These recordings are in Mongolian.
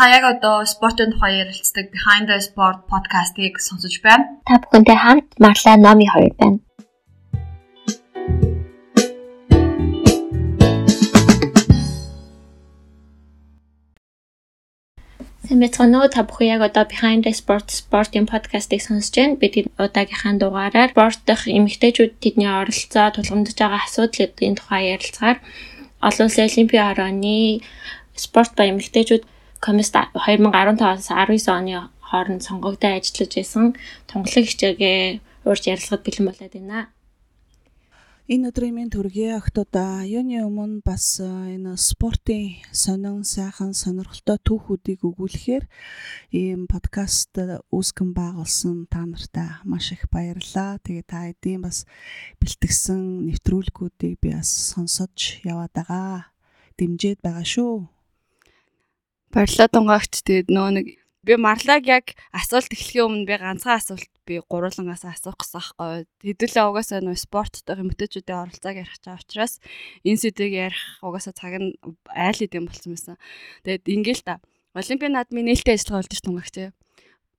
Та яг одоо спортын тухай ярилцдаг Behind the Sport podcast-ыг сонсож байна. Та бүхэнтэй хамт Марла Номи хоёр байна. Сэмэцгэнөө та бүхэн яг одоо Behind the Sport спортын подкастыг сонсож байна. Бид удаагийнхаа дугаараар спорт дах эмэгтэйчүүд тэдний оролцоо тулгамдж байгаа асуудлуудын тухай ярилцгаар олон улсын олимпийн хорооны спорт ба эмэгтэйчүүд комист 2015-аас 19 оны хооронд сонгогдсон ажиллаж байсан тунгалаг хичээгээ уурж ярилцахад бэлэн болоод байна. Энэ өдрийн минь төргий октод юуны өмнө бас энэ спортын сонин сайхан сонирхолтой түүхүүдийг өгүүлэхээр ийм подкаст үүсгэн байгуулсан та нартай маш их баярлалаа. Тэгээ та эдийн бас бэлтгэсэн нэвтрүүлгүүдийг би бас сонсож яваад байгаа. Дэмжиж байгаа шүү. Баярлалаа дунгаагч тэгээд нөө нэг би марлаг яг асуулт эхлэхийн өмнө би ганцхан асуулт би гурвуулангаас асуух гэсэн аахгүй. Хэдүүлээ угаасаа нөө спорттой хэмтээчүүдийн оролцоог ярих чаа учраас энэ сэдвийг ярих угаасаа цаг нь айл идэм болсон байсан. Тэгээд ингээл та Олимпийн наадмын нээлттэй ажиллагаа болдож тунгагч.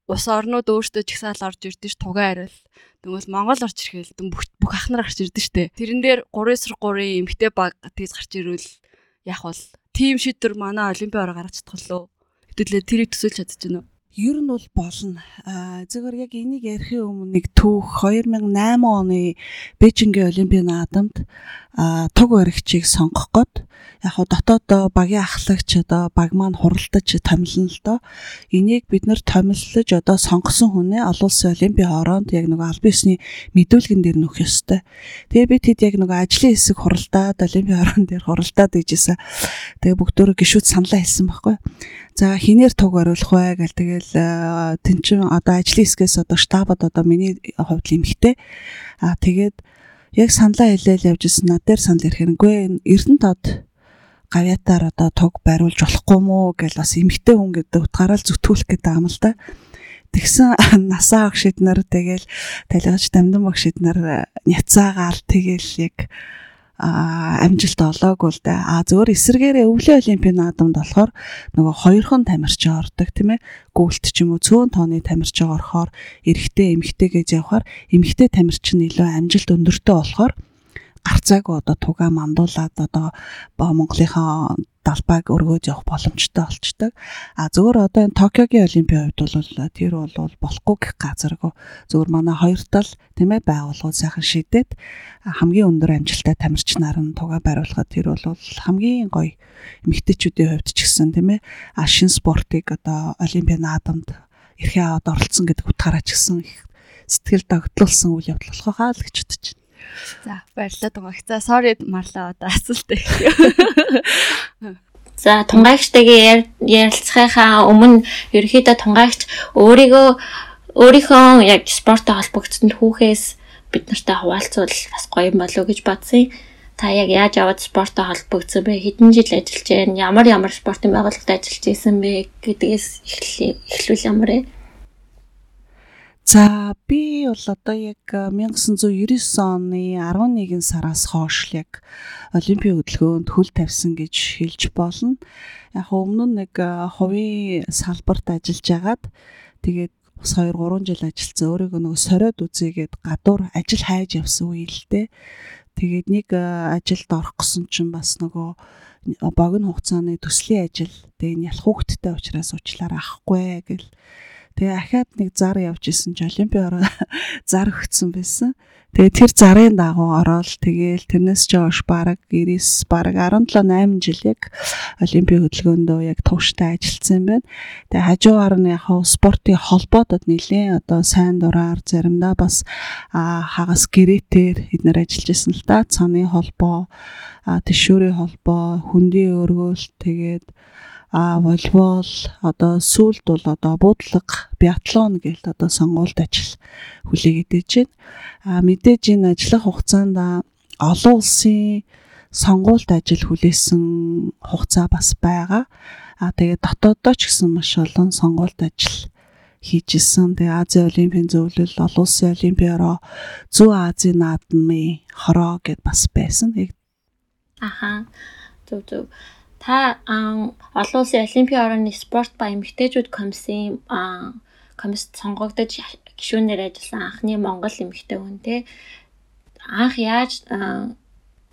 Ус орнууд өөрсдөө чагсаал орж ирдэж тугаа арил. Тэгвэл Монгол орж ирэхэл бүх бүх ах нар гарч ирдэ штэ. Тэрэн дээр 3-3 эмхтэй баг тийс гарч ирвэл яг бол тим шийдвэр манай олимпийн ороо гаргаж чадхлаа. Хэдүүлээ тэрийг төсөөлж чадчихна уу? Ер нь бол болно. Зөвхөн яг энийг ярихын өмнө нэг түүх 2008 оны Бээжингийн Олимпийн наадамд аа туг баригчийг сонгох гээд яг хоо дотоод багийн ахлагч одоо баг маань хуралдаж томилно л доо. Энийг бид нэр томиллож одоо сонгосон хүнээ олон улсын олимпийн хороонд яг нөгөө албан ёсны мэдүүлгэн дээр нөх ёстой. Тэгээ би тэд яг нөгөө ажлын хэсэг хуралдаад олимпийн хороон дээр хуралдаад ижсэн. Тэгээ бүгдөө гişүүд саналаа хэлсэн байхгүй. За хинээр туг оруулах вэ гэл тэгэл тэнчин одоо ажлын хэсгээс одоо штабад одоо миний хувьд эмхтэй. Аа тэгээд яг саналаа хэлээл явж ирсэн над дээр санал ирэхээр үгүй Эрдэнэ тод гавьятаар одоо туг бариулж болохгүй мүү гэл бас эмхтэй хүн гэдэг утгаараа л зүтгүүлэх гэдэг юм л да. Тэгсэн насаа огшид нар тэгэл талигч дамдан багшид нар няцаагаал тэгэл яг амжилт олоогүй л да. А зөвөр эсэргээрээ өвлийн олимпийн наадамд болохоор нөгөө хоёрхан тамирч ордог тийм ээ. Гүйлт ч юм уу цөөн тооны тамирч орохоор эрэгтэй эмэгтэй гэж явахаар эмэгтэй тамирч нь илүү амжилт өндөртэй болохоор гарцаагүй одоо тугаа мандуулаад одоо Монголынхаа далбайг өргөөж явах боломжтой болчдөг. А зөвөр одоо энэ Токиогийн Олимпийн хувьд бол тэр бол болохгүй гэх газаргүй. Зөвөр манай хоёр тал тийм ээ байгууллагууд сайхан шийдээд хамгийн өндөр амжилттай тамирч нар нь тугаа бариулахад тэр бол хамгийн гоё эмэгтэйчүүдийн хувьд ч гэсэн тийм ээ а шин спортыг одоо Олимпийн наадамд эрхээ аваад оролцсон гэдэг утгаараа ч гэсэн их сэтгэл догтлуулсан үйл явдал болох хаа л гэж бодож байна. За баярлалаа тунгаагч. За sorry марлаа одоо асуулт их. За тунгаагчтайгээ ярилцахынхаа өмнө ерөөхдөө тунгаагч өөрийгөө өөрийнхөө яг спорттой холбогдсон түүхээс бид нартай хуваалцвал бас гоё юм болов уу гэж бодсон. Та яг яаж аваад спорттой холбогдсон бэ? Хэдэн жил ажиллаж байна? Ямар ямар спортын байгууллагад ажиллаж исэн бэ гэдгээс эхлүүл ямар вэ? За би бол одоо яг 1999 оны 11 сараас хойш яг Олимпийн хөдөлгөөнд хөл тавьсан гэж хэлж болно. Яг өмнө нь нэг хувийн салбарт ажиллаж агаад тэгээд бас 2 3 жил ажилласан. Өөрийгөө нөгөө сориод үзээгээд гадуур ажил хайж явсан үе л дээ. Тэгээд нэг ажилд орох гэсэн чинь бас нөгөө богино хугацааны төслийн ажил. Тэгээд ялах хүүхдтэй учраас уучлаарай авахгүй гэл Тэгээ ахаад нэг зар явж исэн чи Олимпийн ороо зар өгсөн байсан. Тэгээ тэр зарын дагуу ороод тэгээл тэрнээс ч хойш бараг 90 бараг 17 8 жил яг Олимпийн хөдөлгөөндөө яг тууштай ажилласан юм байна. Тэгээ хажуугаар нь яг спортын холбоодод нэлээд одоо сайн дураар заримдаа бас хагас гэрэтээр эднэр ажиллаж исэн л та. Цаны холбоо, тэшүүрийн холбоо, хүндийн өргөөл тэгээд а волейбол одоо сүүлд бол одоо буудлага биатлон гээл одоо сонгуульд ажил хүлээгээд байна. А мэдээж энэ ажиллах хугацаанд олон улсын сонгуульд ажил хүлээсэн хугацаа бас байгаа. А тэгээд дотооддоо ч гэсэн маш олон сонгуульд ажил хийжсэн. Тэгээ Азийн олимпийн зөвлөл, олон улсын олимпиароо Зүүн Азийн наадмын хороо гэд бас байсан. Аха. Зөв зөв. Та олон улсын олимпийн орны спорт ба эмэгтэйчүүд комиссын комисс сонгогдож гишүүнээр ажилласан анхны Монгол эмэгтэй хүн те. Анх яаж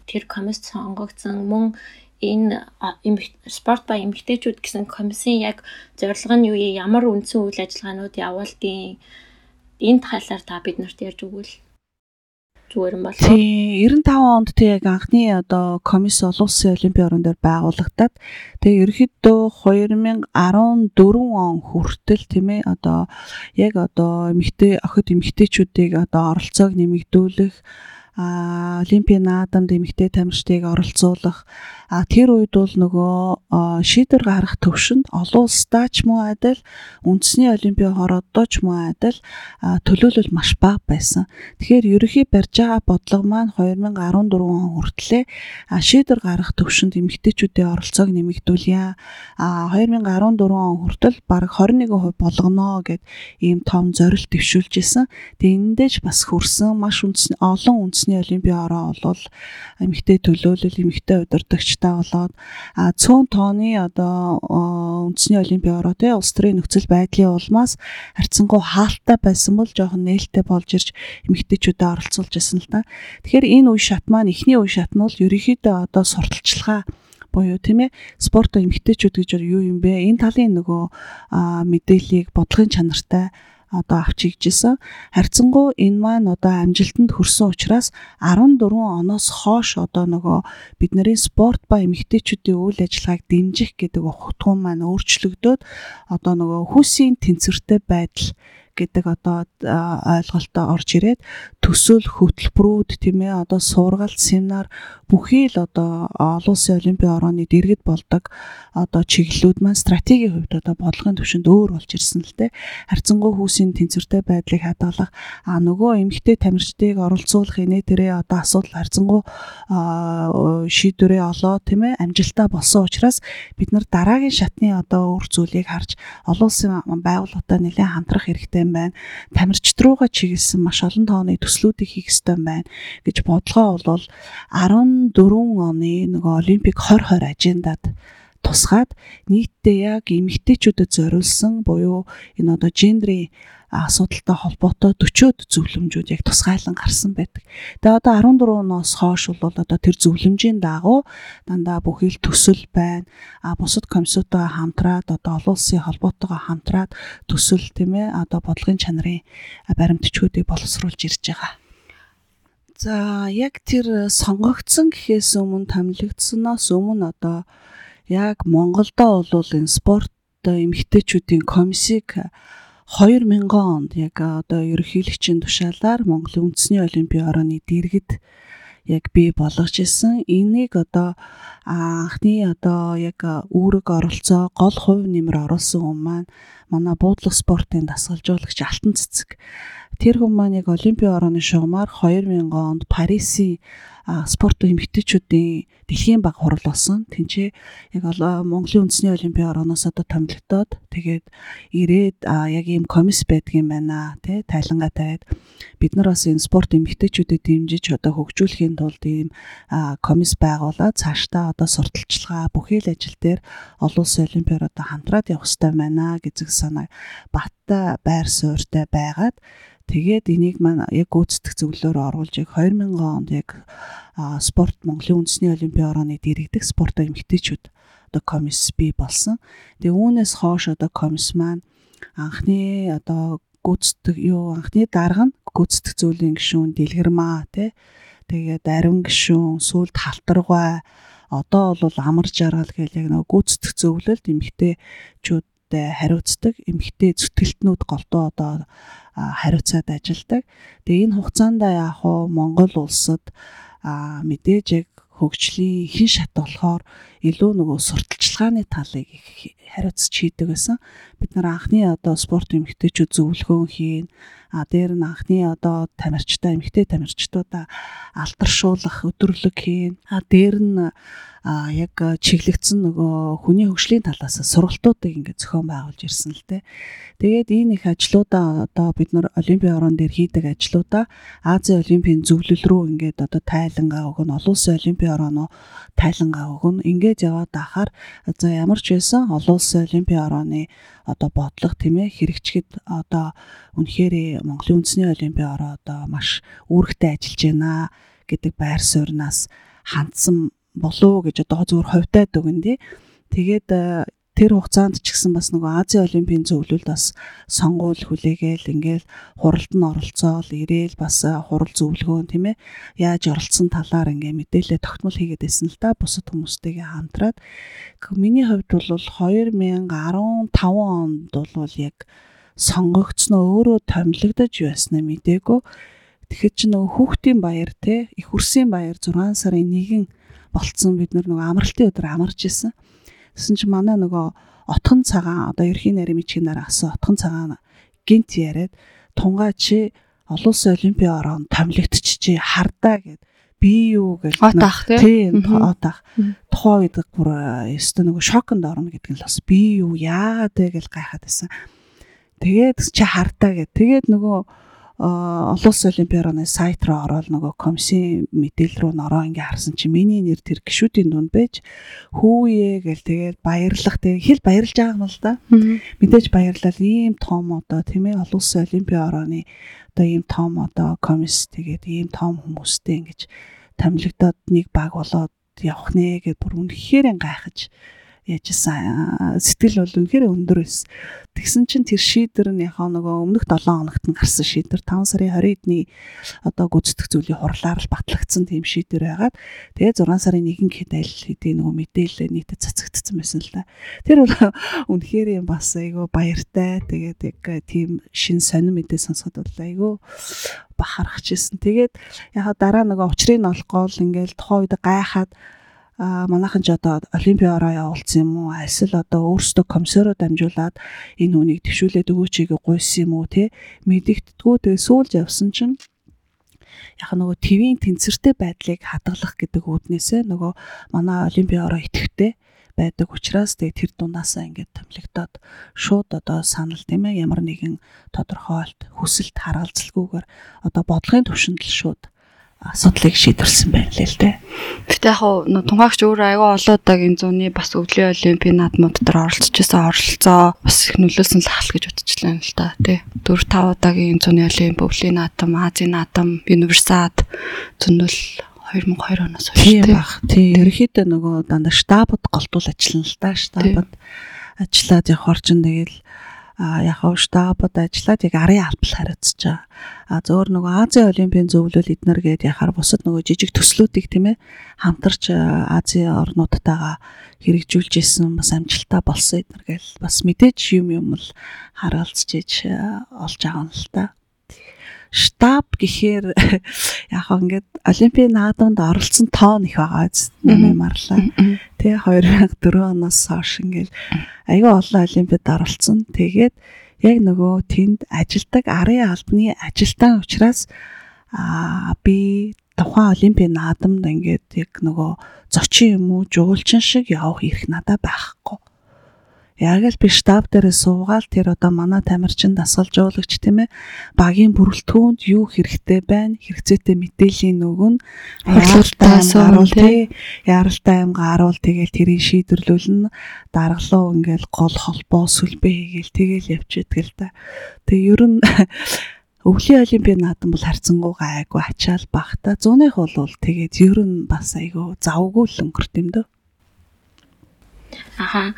тэр комисс сонгогдсон? Мөн энэ спорт ба эмэгтэйчүүд гэсэн комиссын яг зорилго нь юу? Ямар үндсэн үйл ажиллагаанууд явуулдیں۔ Энэ талаар та биднэрт ярьж өгвөл зүгээр юм болов. Тийм 95 онд тэг яг анхны одоо комисс олон улсын олимпийн орон дээр байгуулагдаад тэгээ ерөөхдөө 2014 он хүртэл тийм ээ одоо яг одоо эмэгтэй охид эмэгтэйчүүдийг одоо оролцоог нэмэгдүүлэх олимпийн наадамд эмэгтэй тамирчдыг оролцуулах тэр үед бол нөгөө шийдвэр гаргах төвшөнд олон улсдаа ч муу адил үндэсний олимпийн хороондоо ч муу адил төлөөлөл маш бага байсан. Тэгэхээр ерөнхий барьж байгаа бодлого маань 2014 он хүртлээр шийдвэр гаргах төвшөнд эмэгтэйчүүдийн оролцоог нэмэгдүүлье. А 2014 он хүртэл бараг 21% болгоно гэд ийм том зорилт төвшүүлж исэн. Тэгээ энэндэж бас хүрсэн маш үндэсний олон үндэсний олимпийн ороо бол эмэгтэй төлөөлөл эмэгтэй удирдагч багштай болоод цөөн тооны одоо үндэсний олимпийн ороо те улс төрийн нөхцөл байдлын улмаас харьцангуй хаалттай байсан бол жоохон нээлттэй болж ирж эмэгтэйчүүдэд оролцуулж байсан л да. Тэгэхээр энэ үе шат маань эхний үе шат нь бол ерөнхийдөө одоо сурталчилгаа буюу тийм ээ спорт эмэгтэйчүүд гэж юу юм бэ? Энэ талын нөгөө мэдээллийг бодлогын чанартай одоо авч игжсэн. Харьцангуй энэ маань одоо амжилтанд хүрсэн учраас 14 оноос хойш одоо нөгөө бидний спорт ба эмэгтэйчүүдийн үйл ажиллагааг дэмжих гэдэг ухтгуун маань өөрчлөгдөөд одоо нөгөө хүүсийн тэнцвэртэй байдал гэдэг одоо ойлголтоо орж ирээд төсөөл хөтөлбөрүүд тийм ээ одоо сургалт семинар бүхий л одоо олон улсын олимпийн орооны дэргэд болдог одоо чиглэлүүд маань стратегийн хувьд одоо бодлогын төвшөнд өөр болж ирсэн л дээ. Харьцангуй хүүсийн тэнцвэртэй байдлыг хадгалах а нөгөө эмгтэй тамирчдыг оролцуулах инээ тэрэ одоо асуудал харьцангуй шийдвэрээ олоо тийм ээ амжилтаа болсон учраас бид нар дараагийн шатны одоо үр зүйлийг харж олон улсын байгууллагатай нэлээд хамтрах хэрэгтэй юм байна. Тамирчид руугаа чиглэсэн маш олон тооны төслүүдийг хийх ёстой юм байна гэж бодлогоо бол 14 оны нөгөө Олимпик 2020 ажендад тусгаад нийтдээ яг эмэгтэйчүүдэд зориулсан буюу энэ одоо гендрийн асуудалтай холбоотой 40-од зөвлөмжүүд яг тусгайлан гарсан байдаг. Тэгээ одоо 14 оноос хойш бол одоо тэр зөвлөмжийн дагуу дандаа бүхий л төсөл байна. А бусад комиссуудаа хамтраад одоо олон улсын холбоотойгоо хамтраад төсөл тийм ээ одоо бодлогын чанарын баримтчгүүдийг боловсруулж ирж байгаа. За яг тэр сонгогдсон гэхээс өмнө томилогдсоноос өмнө одоо яг Монголдо бол энэ спорт эмэгтэйчүүдийн комиссийг 2000 онд яг одоо ерөнхийлөгчийн тушаалаар Монголын үндэсний олимпийн орооны дэргэд яг бий болгож исэн. Энийг одоо анхны одоо яг үүрэг оролцоо гол хувь нэмэр оруулсан хүн маань манай буудлах спортын дасгалжуулагч Алтан цэцэг. Тэр хүн маань яг олимпийн орооны шугамаар 2000 онд Парисын спорт эмэгтэйчүүдийн дэлхийн баг хурал болсон. Тинчээ яг Монголын үндэсний олимпийн орооноос одоо томилогдоод тэгээд ирээд яг ийм комисс байдгийн байна тий тайлангаа тавиад бид нар бас энэ спорт эмэгтэйчүүдэд дэмжиж одоо хөгжүүлэхийн тулд ийм комисс байгуулаад цаашдаа одоо сурталчилгаа бүхий л ажил дээр олон улсын олимпиар одоо хамтраад явах хэрэгтэй байна гэж санаа баттай байр суурьтай байгаад. Тэгээд энийг маань яг гүйцэтгэх зөвлөлөөр оруулж яг 2000 онд яг спорт Монголын үндэсний олимпийн орооны дэргэдэх спорт эмэгтэйчүүд одоо комисс бий болсон. Тэгээ үүнээс хойш одоо комисс маань анхны одоо гүйцэтгэх юу анхны дарга нь гүйцэтгэх зөвлөлийн гишүүн Дэлгэрмаа тий тэгээд ариун гишүүн сүлд халтаргай одоо бол амар жаргал гэл яг нөгөө гүйцэтгэх зөвлөлд эмэгтэйчүүдтэй хариуцдаг эмэгтэй зүтгэлтнүүд голтоо одоо хариуцаад ажилладаг. Тэгээ энэ хугацаанд яг хуу Монгол улсад мэдээж яг хөгжлийн хэн шат болохоор илүү нөгөө сурталчилгааны талыг их хариуцж хийдэг байсан. Бид нар анхны одоо спорт эмэгтэйчүүд зөвлөгөөн хийн. А дээр нь анхны одоо тамирчтай эмэгтэй тамирчдуудаа алдаршуулах өдрөлөг хийн. А дээр нь а яг чиглэгдсэн нөгөө хүний хөгжлийн талаас сургалтуудыг ингээд зохион байгуулж ирсэн л те. Тэгээд энэ их ажлуудаа одоо бид нар олимпийн орон дээр хийдэг ажлуудаа Азийн олимпийн зөвлөл рүү ингээд одоо тайлангаа өгнө, олон улсын олимпийн орон тайлангаа өгнө. Ингээд яваад ахаар за ямар ч байсан олон улсын олимпийн орооны одоо бодлого тийм ээ хэрэгжихэд одоо үнэхээр Монголын үндэсний олимпийн ороо одоо маш үүрэгтэй ажиллаж байна гэдэг байр сууриас хандсан болов гэж одоо зөвхөн хувьдаад өгөн тий. Тэгээд э, тэр хугацаанд ч гэсэн бас нөгөө Азийн олимпийн зөвлөлд бас сонгуул хүлээгээл ингээл хуралд нь оролцоол ирээл бас э, хурал зөвлөгөөн тийм ээ яаж оролцсон талаар ингээ мэдээлэл тогтмол хийгээд байсан л да бусад хүмүүстэйгээ хамтраад миний хувьд бол 2015 онд бол яг сонгогдсноо өөрөө томилогдож байснаа мдээгүй Тэгэхээр чи нөгөө хүүхдийн баяр те их үрсийн баяр 6 сарын 1-ийн болцсон. Бид нөгөө амралтын өдөр амарч исэн. Тэсэн чи манай нөгөө отхон цагаан одоо ерхийн нарийн мичгэнээр асан отхон цагаан гинт яриад тунгаа чи олон улсын олимпийн орон томилогдчих чи хардаа гэд би юу гэж отах тийм отах тухайн үед бүр ёстой нөгөө шоконд орно гэдэг нь л бас би юу яагаад вэ гэж гайхаад байсан. Тэгээд чи хардаа гэд. Тэгээд нөгөө олон улсын олимпиараны сайт руу ороод нөгөө комиссийн мэдээлэл рүү нороо ингээ харсан чи миний нэр тэр гişүүдийн дунд байж хүүе гэл тэгээд баярлах тэгээд хэл баярлж байгаа юм л да. Мэдээж баярлал ийм том одоо тийм ээ олон улсын олимпиараны одоо ийм том одоо комисс тэгээд ийм том хүмүүстэй ингэж томилогдоод нэг баг болоод явах нэ гэдээ бүр үнэхээр гайхаж яажсан сэтгэл бол үнэхээр өндөр байсан. Тэгсэн чинь тэр шийдвэр нь яхаа нөгөө өмнөх 7 хоногт нь гарсан шийдвэр 5 сарын 20-ны одоо гүйцэтгэх зүйлийн хурлаар л батлагдсан тийм шийдвэр байгаад тэгээ 6 сарын 1 гэхэд аль хэдийн нөгөө мэдээлэл нийтэд цацагдсан байсан л да. Тэр бол үнэхээр юм бас айгүй баяртай. Тэгээд яг тийм шин сонир мэдээ сонсоход бол айгүй бахархажсэн. Тэгээд яхаа дараа нөгөө учрыг нь олохгүй л ингээл тухайн үед гайхаад а манайхан ч одоо олимпиараа явуулсан юм уу? Эсвэл одоо өөрсдөө комиссороо дамжуулаад энэ хүнийг төвшүүлээд өгөөч ийг гуйсан юм уу те? Мэдэгддгүү тэгээ сүүлж явсан чинь яг нөгөө твийн тэнцвэртэй байдлыг хадгалах гэдэг үүднээсээ нөгөө манай олимпиараа итгэвтэй байдаг учраас тэгээ тэр дундаасаа ингээд томилогдоод шууд одоо санал тийм ээ ямар нэгэн тодорхойлт хүсэлт хараалцалгүйгээр одоо бодлогын төвшөнд л шууд асуудлыг шийдвэрсэн байна лээ л дээ. Гэтэ яг нь тунгаагч өөр аягүй олон удаагийн зууны бас өвлийн олимпийн наадмууд дээр оролцож байсан оролцоо бас их нөлөөсөн л ахал гэж бодчихлаа л да тий. 4 5 удаагийн зууны олимп өвлийн наадам, Азийн наадам, универсиад зөндөл 2002 оноос хойш баг. Тийм ерөөхдөө нөгөө дандаа штабд голтуул ажиллана л да. Штабд ажиллаад явахар чинь тэгэл яг хав штабд ажиллаад яг арын албал хариуцж байгаа. А зөөр нөгөө Азийн олимпийн зөвлөл эднэр гээд яхаар бусад нөгөө жижиг төслүүдийг тийм ээ хамтарч Азийн орнуудтайгаа хэрэгжүүлж исэн бас амжилттай болсон эднэр гээл бас мэдээж юм юм л хараалцж иж олж байгаа юм л та штаб гэхээр яг хаа ингээд олимпийн наадамд оролцсон тоон их байгаа юм марлаа. Тэ 2004 оноос хойш ингээд аюу олон олимпиад оролцсон. Тэгээд яг нөгөө тэнд ажилдаг арын албаны ажилтан учраас аа би тухайн олимпийн наадамд ингээд яг нөгөө зочин юм уу жуулчин шиг явах эрх надад байхгүй яг л би штаб дээр суугаал тэр одоо манай тамирчин дасгалжуулагч тийм ээ багийн бүрэлдэхүүнд юу хэрэгтэй байна хэрэгцээтэй мэдээллийн нөгөн хурлалтаа сууруул тий яралтай аим гаруул тэгэл тэрийг шийдвэрлүүлнэ даргалуу ингээл гол холбоо сүлбээ хийгээл тэгэл явчихдаг л да тэг ер нь Өвлийн олимпийн наадам бол харьцангуйгаа айгу ачаал багта. Зуных бол тэгээд ер нь бас айгу завгүй л өнгөрт юм дөө. Аха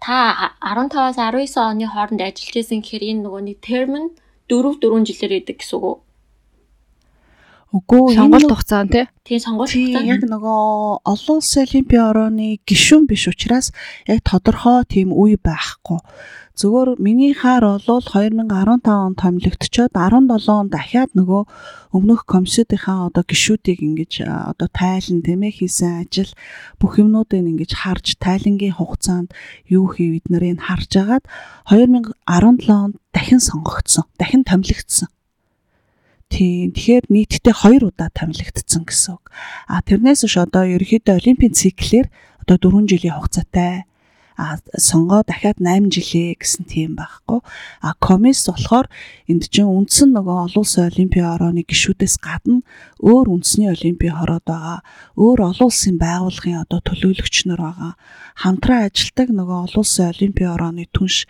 та 15-аас 19 оны хооронд ажиллаж исэн гэхээр энэ нөгөө нэг терм нь 4 4 жилээр идэг гэсэн үг? Үгүй сонголт хугацаа тий. Тийм сонголт хугацаа. Яг нөгөө олон улсын олимпийн орооны гишүүн биш учраас яг тодорхой тийм үе байхгүй. Зөвхөн миний хаар бол 2015 онд томилогдчиход 17 онд дахиад нөгөө өмнөх комиссүүдийнхаа одоо гишүүдийг ингэж одоо тайлан тэмээ хийсэн ажил бүх юмнуудыг ингэж харж тайлангийн хугацаанд юу хийв нарыг харж агаад 2017 онд дахин сонгогдсон. Дахин томилогдсон. Тийм. Тэгэхээр нийтдээ 2 удаа томилогдсон гэсэн үг. А тэрнээс ш одоо ерөөхдөө олимпийн циклэр одоо 4 жилийн хугацаатай сонгоо дахиад 8 жилээ гэсэн тийм байхгүй. А комис болохоор энд чинь үндсэн нөгөө олон улсын олимпийн орооны гишүүдээс гадна өөр үндэсний олимпийн хороод байгаа. Өөр олон улсын байгууллагын одоо төлөөлөгч нар байгаа. Хамтран ажилтдаг нөгөө олон улсын олимпийн орооны түнш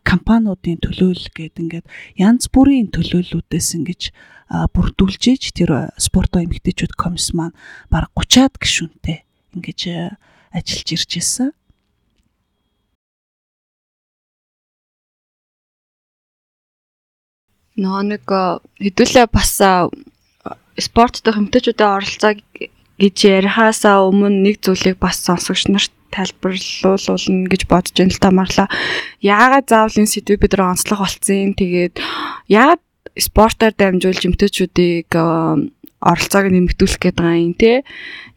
компаниудын төлөөлөл гэдэг ингээд янз бүрийн төлөөллүүдээс ингэж бүрдүүлж иж тэр спортоо эмгтээчүүд комисс маань баг 30-аад гишүүнтэй ингэж ажиллаж ирж байсан. Нөө нэг хэдүүлээ бас спорт дэх хэмтээчүүдэд оролцоо гэж ярихаасаа өмнө нэг зүйлийг бас сонсогч нарт тайлбарлуулна гэж бодож байна л та марлаа. Яагаад заавал энэ сэдвийг бид нар онцлог болцсон. Тэгээд яагаад спортоор дамжуулж эмтээчүүдийг оролцоог нэмэгдүүлэх гээд байгаа юм те.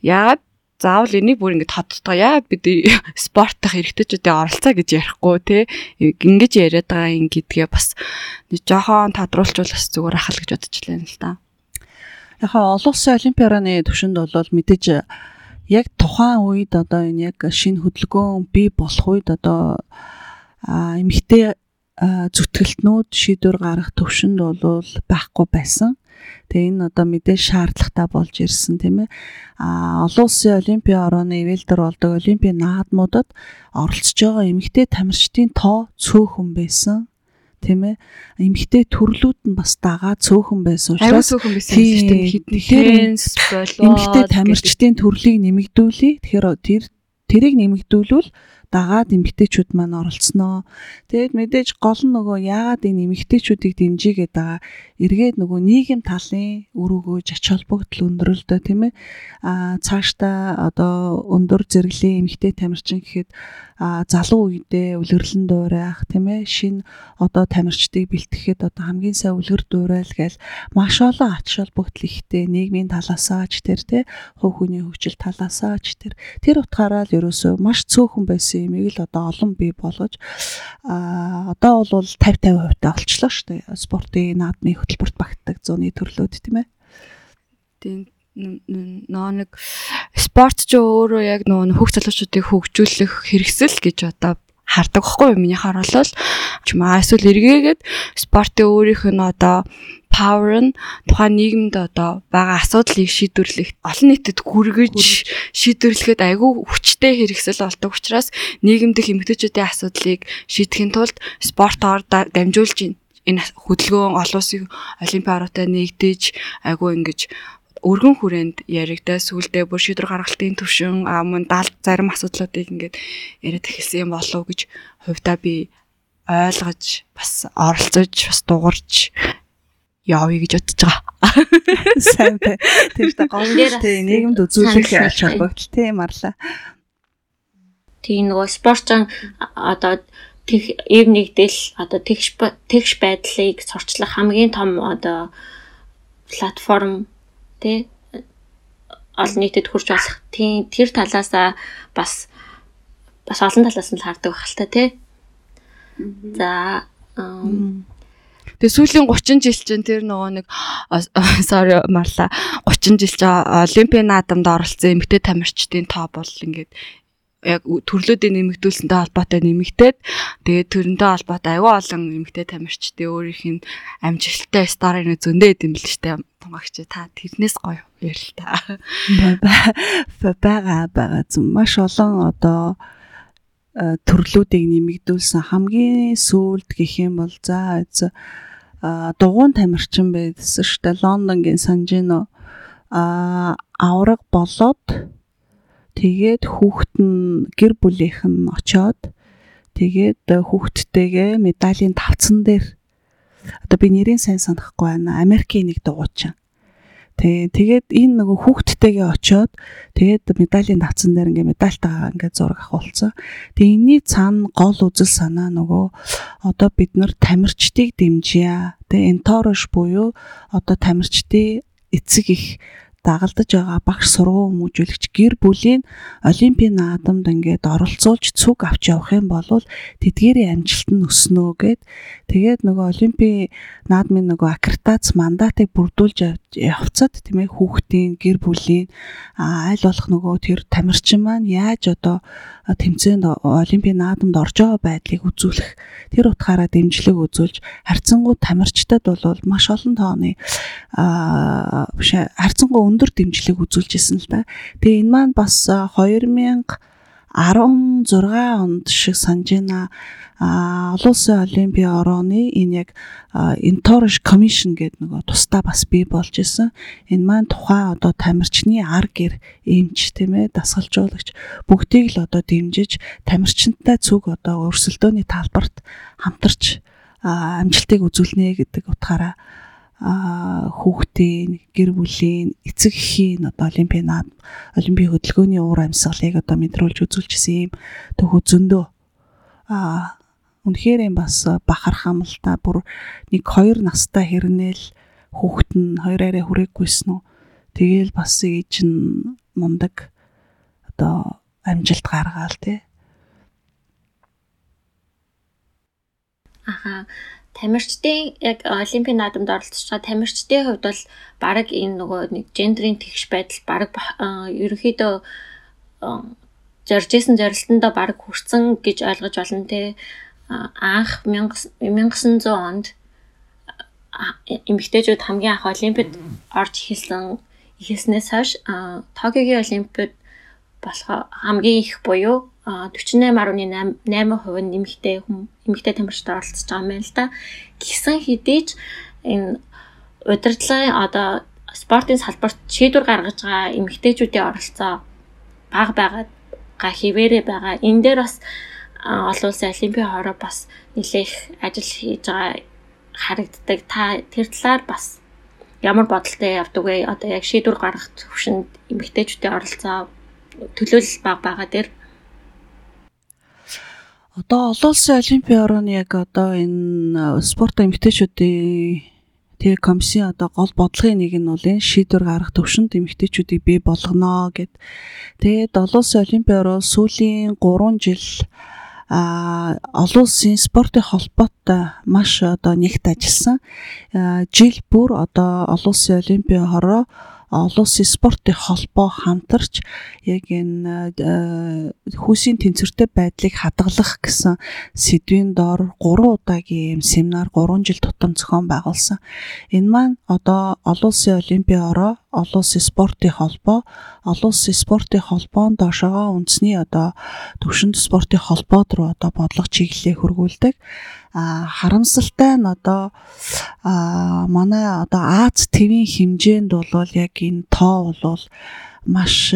Яагаад заавал энийг бүр ингэж тодтоо яагаад бид спорт дах эрэгтэйчүүдийн оролцоо гэж ярихгүй те ингэж яриад байгаа юм гэдгээ бас жоохон тодруулчвал бас зүгээр ахал гэж бодож байна л да. Яхаа олон улсын олимпиараны төвшөнд бол мэдээж яг тухайн үед одоо энэ яг шинэ хөдөлгөөн бий болох үед одоо эмэгтэй зүтгэлтнүүд шийдвэр гаргах төвшөнд бол байхгүй байсан. Тэгээ энэ одоо мэдээж шаардлагатай болж ирсэн тийм ээ. А олон улсын олимпийн орооны ивэлдэр болдог олимпийн наадмуудад оролцож байгаа эмэгтэй тамирчдын тоо цөөхөн байсан тийм ээ эмэгтэй төрлүүд нь бас дагаа цөөхөн байсан учраас цөөхөн байсан хэдэн болоо эмэгтэй тамирчдын төрлийг нэмэгдүүлээ тэгэхээр тэр тэрийг нэмэгдүүлвэл дагаад эмгтээчүүд маань оролцсноо. Тэгээд мэдээж гол нь нөгөө яагаад энэ эмгтээчүүдийг дэмжигээд байгаа эргээд нөгөө нийгэм талын үр өгөөж ач холбогдол өндөрлөлтөө тийм ээ. А цаашдаа одоо өндөр зэрэглэлийн эмгтээ тамирчин гэхэд залуу үедээ үлгэрлэн дуурайх тийм ээ. Шин одоо тамирчдыг бэлтгэхэд одоо хамгийн сайн үлгэр дуурайл гээл. Маш олон ач холбогдол ихтэй. Нийгмийн талаасаа ч тэр тий хувь хүний хөгжил талаасаа ч тэр. Тэр утгаараа л ерөөсөө маш цөөхөн байсан юмыг л одоо олон бий болгож а одоо бол 50 50% та олчлоо шүү дээ спортын наадмын хөтөлбөрт багтдаг зууны төрлүүд тийм ээ. Тийм нөө нэг спорт ч өөрөө яг нөө хөх залуучуудыг хөгжүүлэх хэрэгсэл гэж одоо хардаг байхгүй юу? Миний харуулбал. Чимаа эсвэл эргээгээд спортын өөрийнх нь одоо power нь тухайн нийгэмд одоо байгаа асуудлыг шийдвэрлэх олон нийтэд хүргэж шийдвэрлэхэд айгүй хүчтэй хэрэгсэл болдог учраас нийгэм дэх эмгтээчүүдийн асуудлыг шийдэхин тулд спортоор дамжуулж энэ хөдөлгөөн олон улсын олимпийн ороотой нэгдэж айгүй ингэж өргөн хүрээнд яригдаа сүулдэ бүр шийдвэр гаргалтын төвшин мөн даалт зарим асуудлуудыг ингээд яриад эхэлсэн юм болов уу гэж хувьдаа би ойлгож бас оролцож бас дуурж явъя гэж бодож байгаа. Сайн бай. Тэр та гомдтой нийгэмд үзүүлэх ач холбогдол тийм марлаа. Тийм нөгөө спортын одоо тэг эв нэгдэл одоо тэгш тэгш байдлыг сурчлах хамгийн том одоо платформ тий олон нийтэд хүрч болох. Тийм тэр талаасаа бас бас олон талаас нь хардаг л та тий. За Тэгээ сүүлийн 30 жил чинь тэр нөгөө нэг sorry марла 30 жил чинь олимпийн наадамд оролцсон эмэгтэй тамирчдын тоо бол ингээд яг төрлүүдийн нэмэгдүүлсэнтэй холбоотой нэмэгдээд тэгээд төрөнтэй холбоотой аюу олон эмэгтэй тамирчдын өөрийнх нь амжилттай сторийн зөндөө идэм бил штэ. Тунгагч та тэрнээс гоё ярил та. Байгаа байгаа зүм маш олон одоо э, төрлүүдийг нэмэгдүүлсэн. Хамгийн сүүлд гэх юм бол за дугуун тамирчин байсан штэ. Лондонгийн Санжино а авраг болоод Тэгээд хүүхэд нь гэр бүлийнх нь очоод тэгээд хүүхдтэйгээ медалийн тавцан дээр одоо би нэрийг сайн санахгүй байна. Америкийн нэг дугуйчин. Тэгээ тэгээд энэ нөгөө хүүхдтэйгээ очоод тэгээд медалийн тавцан дээр ингээ медальтайгаа ингээ зураг авахулсан. Тэгээ энэний цаана гол үзэл санаа нөгөө одоо бид нар тамирчдыг дэмжийа. Тэгээ энторош буюу одоо тамирчдын эцэг их дагалдаж байгаа багш сургууль хүмүүжүүлэгч гэр бүлийн олимпийн наадамд ингээд оролцуулж цуг авч явах юм бол тэдгээрийн амжилт нь өснө гэд Тэгээд нөгөө олимпийн наадмын нөгөө аккредитац мандатыг бүрдүүлж явцад тийм ээ хүүхдийн гэр бүлийн аль болох нөгөө тэр тамирчин маань яаж одоо тэмцээнд олимпийн наадамд орж байгаа байдлыг үзүүлэх тэр утгаараа дэмжлэг үзүүлж харьцангуй тамирчдад бол маш олон тооны биш харьцангуй өндөр дэмжлэг үзүүлж исэн л да. Тэгээ энэ маань бас 2000 16 онд шиг санаж байна. Олон улсын олимпийн орооны энэ яг Entourage Commission гэдэг нөгөө тусдаа бас бий болж исэн. Энэ маань тухайн одоо тамирчны ар гэр эмч тийм ээ дасгалжуулагч бүгдийг л одоо дэмжиж тамирчинтай цуг одоо өрсөлдөөний талбарт хамтарч амжилтыг үзүүлнэ гэдэг утгаараа хүүхдийн гэр бүлийн эцэг эхийн одоо олимпийн наад олимпийн хөдөлгөөний уур амьсгалыг одоо мэдрүүлж үзүүлчихсэн юм төхөө зөндөө а үнэхээр юм бас бахархам л та бүр нэг хоёр настай хэрнээл хүүхэд нь хоёр арай хүрээгүйсэн үү тэгээл бас ээж нь мундаг одоо амжилт гаргаал тий Аха. Тамирчдын яг олимпийн наадамд оролцож байгаа тамирчдын хувьд бол баг энэ нөгөө нэг гендрийн тэгш байдал баг ерөнхийдөө зоржсэн зорилтондоо баг хүрсэн гэж ойлгож байна те анх 1900 онд эмэгтэйчүүд хамгийн анх олимпиад орж ихэлсэн ихэлснээс хойш Токиогийн олимпиад болох хамгийн их буюу 48.8% нь эмэгтэй хүм эмэгтэй тамирчид оролцож байгаа юм л да. Гисэн хэдий ч энэ удирдлагын одоо спортын салбарт шийдвэр гаргаж байгаа эмэгтэйчүүдийн оролцоо бага байгаад га хിവэрэ байгаа. Энэ дээр бас олон улсын олимпийн хороо бас нэлээх ажил хийж байгаа харагддаг. Та тэр талаар бас ямар бодолтой явдаг вэ? Одоо яг шийдвэр гаргах төвшөнд эмэгтэйчүүдийн оролцоо төлөөлөл бага байгаа дээр Одоо олон улсын олимпийн орооны яг одоо энэ спорт эмэгтэйчүүдийн тэр комиссийн одоо гол бодлогын нэг нь бол энэ шийдвэр гаргах төвшөнд эмэгтэйчүүдийг бий болгоно гэд. Тэгээд олон улсын олимпийн ороо сүүлийн 3 жил а олон улсын спортын холбоотой маш одоо нэгт ажилласан. Жил бүр одоо олон улсын олимпийн хороо олон улсын спортын холбоо хамтарч яг энэ э, хүүсийн тэнцвэртэй байдлыг хадгалах гэсэн сэдвийн дор 3 удаагийн семинар 3 жил тутам зохион байгуулсан. Энэ маань одоо олон улсын олимпийн ороо, олон улсын спортын холбоо, олон улсын спортын холбоон доошогоо үндэсний одоо төвшөнд спортын холбоод руу одоо бодлого чиглэлээ хөргүүлдэг харамсалтай нь одоо манай одоо Аз твийн хэмжээнд бол яг энэ тоо бол маш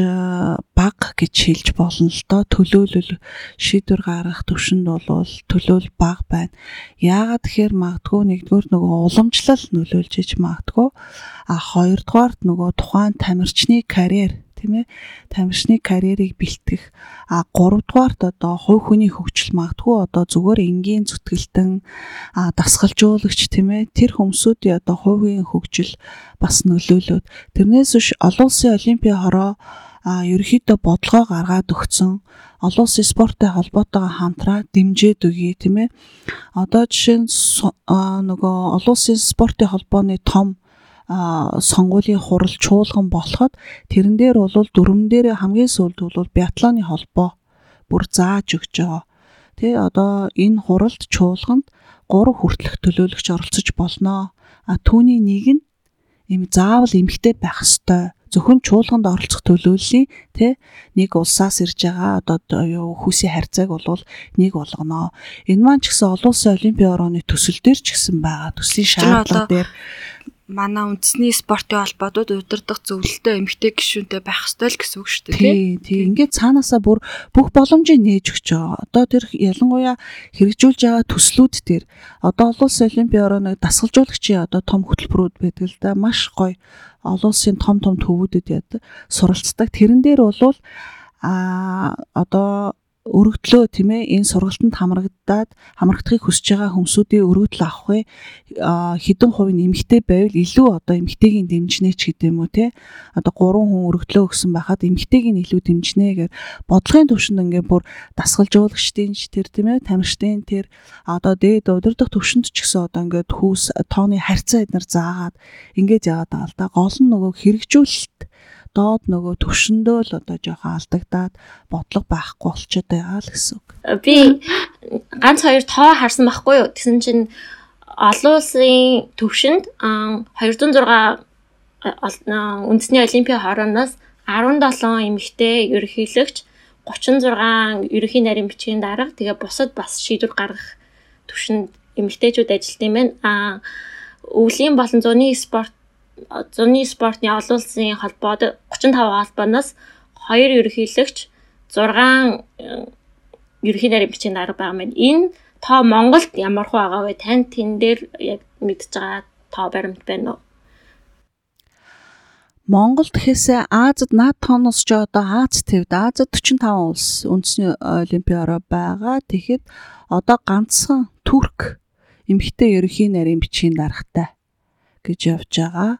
бага гэж хэлж болно л доо төлөөлөл шийдвэр гаргах төвшөнд бол төлөөл бага байна. Яагаад тэгэхээр магадгүй нэгдүгээр нөгөө уламжлал нөлөөлж иж магадгүй а хоёрдугаарт нөгөө тухайн тамирчны карьер тийм ээ тамирчны карьерийг бэлтгэх. А гуравдугаарт одоо хувь хүний хөгжил магадгүй одоо зүгээр энгийн зүтгэлтэн а дасгалжуулагч тийм ээ тэр хүмүүсүүдийн одоо хувийн хөгжил бас нөлөөлөд тэрнээс биш олон улсын олимпийн хороо а ерөөхдөө бодлогоо гаргаад өгцөн. Олон улсын спорттой холбоотойгоо хамтраа дэмжиж өгье тийм ээ. Одоо жишээ нь нөгөө олон улсын спортын холбооны том сонгуулийн хурал чуулган болоход тэрэн дээр бол дөрвөн дээр хамгийн сүүлд бол биатлоны холбоо бүр зааж өгч байгаа. Тэ одоо энэ хуралд чуулганд 3 хүртэлх төлөөлөгч оролцож болно. А түүний нэг нь им заавал эмгтэй байх ёстой. Зөвхөн чуулганд оролцох төлөөллийн тэ нэг улсаас ирж байгаа одоо юу хүүсийн харьцааг бол нэг болгоно. Энэ маань ч гэсэн олон улсын олимпийн орооны төсөл дээр ч гэсэн байгаа. Төслийн шаардлага дээр манай үндэсний спортын холбоодод удирдах зөвлөлтөй эмэгтэй гишүүнтэй байх ёстой л гэсэн үг шүү дээ. Тий, тий. Ингээд цаанаасаа бүр бүх боломжийг нээж өгч байгаа. Одоо тэр ялангуяа хэрэгжүүлж байгаа төслүүд дээр одоо олон улсын олимпийн орооны дасгалжуулагчийн одоо том хөтөлбөрүүд байдаг л да. Маш гоё олон улсын том том төвүүдэд яд суралцдаг. Тэрэн дээр бол а одоо өргөдлөө тийм ээ. Энэ сургалтанд хамрагдаад хамрагдахыг хүсэж байгаа хүмүүсүүдийн өргөдөл авах вэ? Хэдэн хувийн эмэгтэй байвал илүү одоо эмэгтэйгийн дэмжнэ ч гэдэм үү те? Одоо 3 хүн өргөдлөө өгсөн байхад эмэгтэйг нь илүү дэмжнэ гэж бодлогын төвшөнд ингээ бүр дасгалжуулагчдын ч тэр тийм ээ тамирчдын тэр одоо дээд удирдах төвшөнд ч гэсэн одоо ингээ хүүс тооны харьцаа эднэр заагаад ингээд яваад байгаа л да. Гол нь нөгөө хэрэгжүүлэлт доод нөгөө төвшөндөө л одоо жоохон алдагдаад бодлого байхгүй болчиход байгаа л гэсэн үг. Би ганц хоёр тоо харсан байхгүй юу? Тэсэн чинь олон улсын төвшөнд 206 үндэсний олимпийн хорооноос 17 эмэгтэй ерөнхийлөгч 36 ерөнхий нарийн бичгийн дарга тэгээ бусад бас шийдвэр гаргах төвшөнд эмэгтэйчүүд ажилт юм байна. А өвлийн болон зуны спорт зуны спортын олон улсын холбоод 35 холбооноос 2 ерөнхийлөгч 6 ерөнхий нарийн бичгийн дарга байгаа юм. Энэ тоо Монголд ямар хөө байгаа вэ? Танд тэн дээр яг мэдж байгаа тоо баримт байна уу? Монголд гэхээсээ Азад наад тооноос ч одоо Аз твд Азад 45 улс үндэсний олимпиараа байгаа. Тэгэхэд одоо ганцхан Турк эмэгтэй ерөнхий нарийн бичгийн даргатай гэж явж байгаа.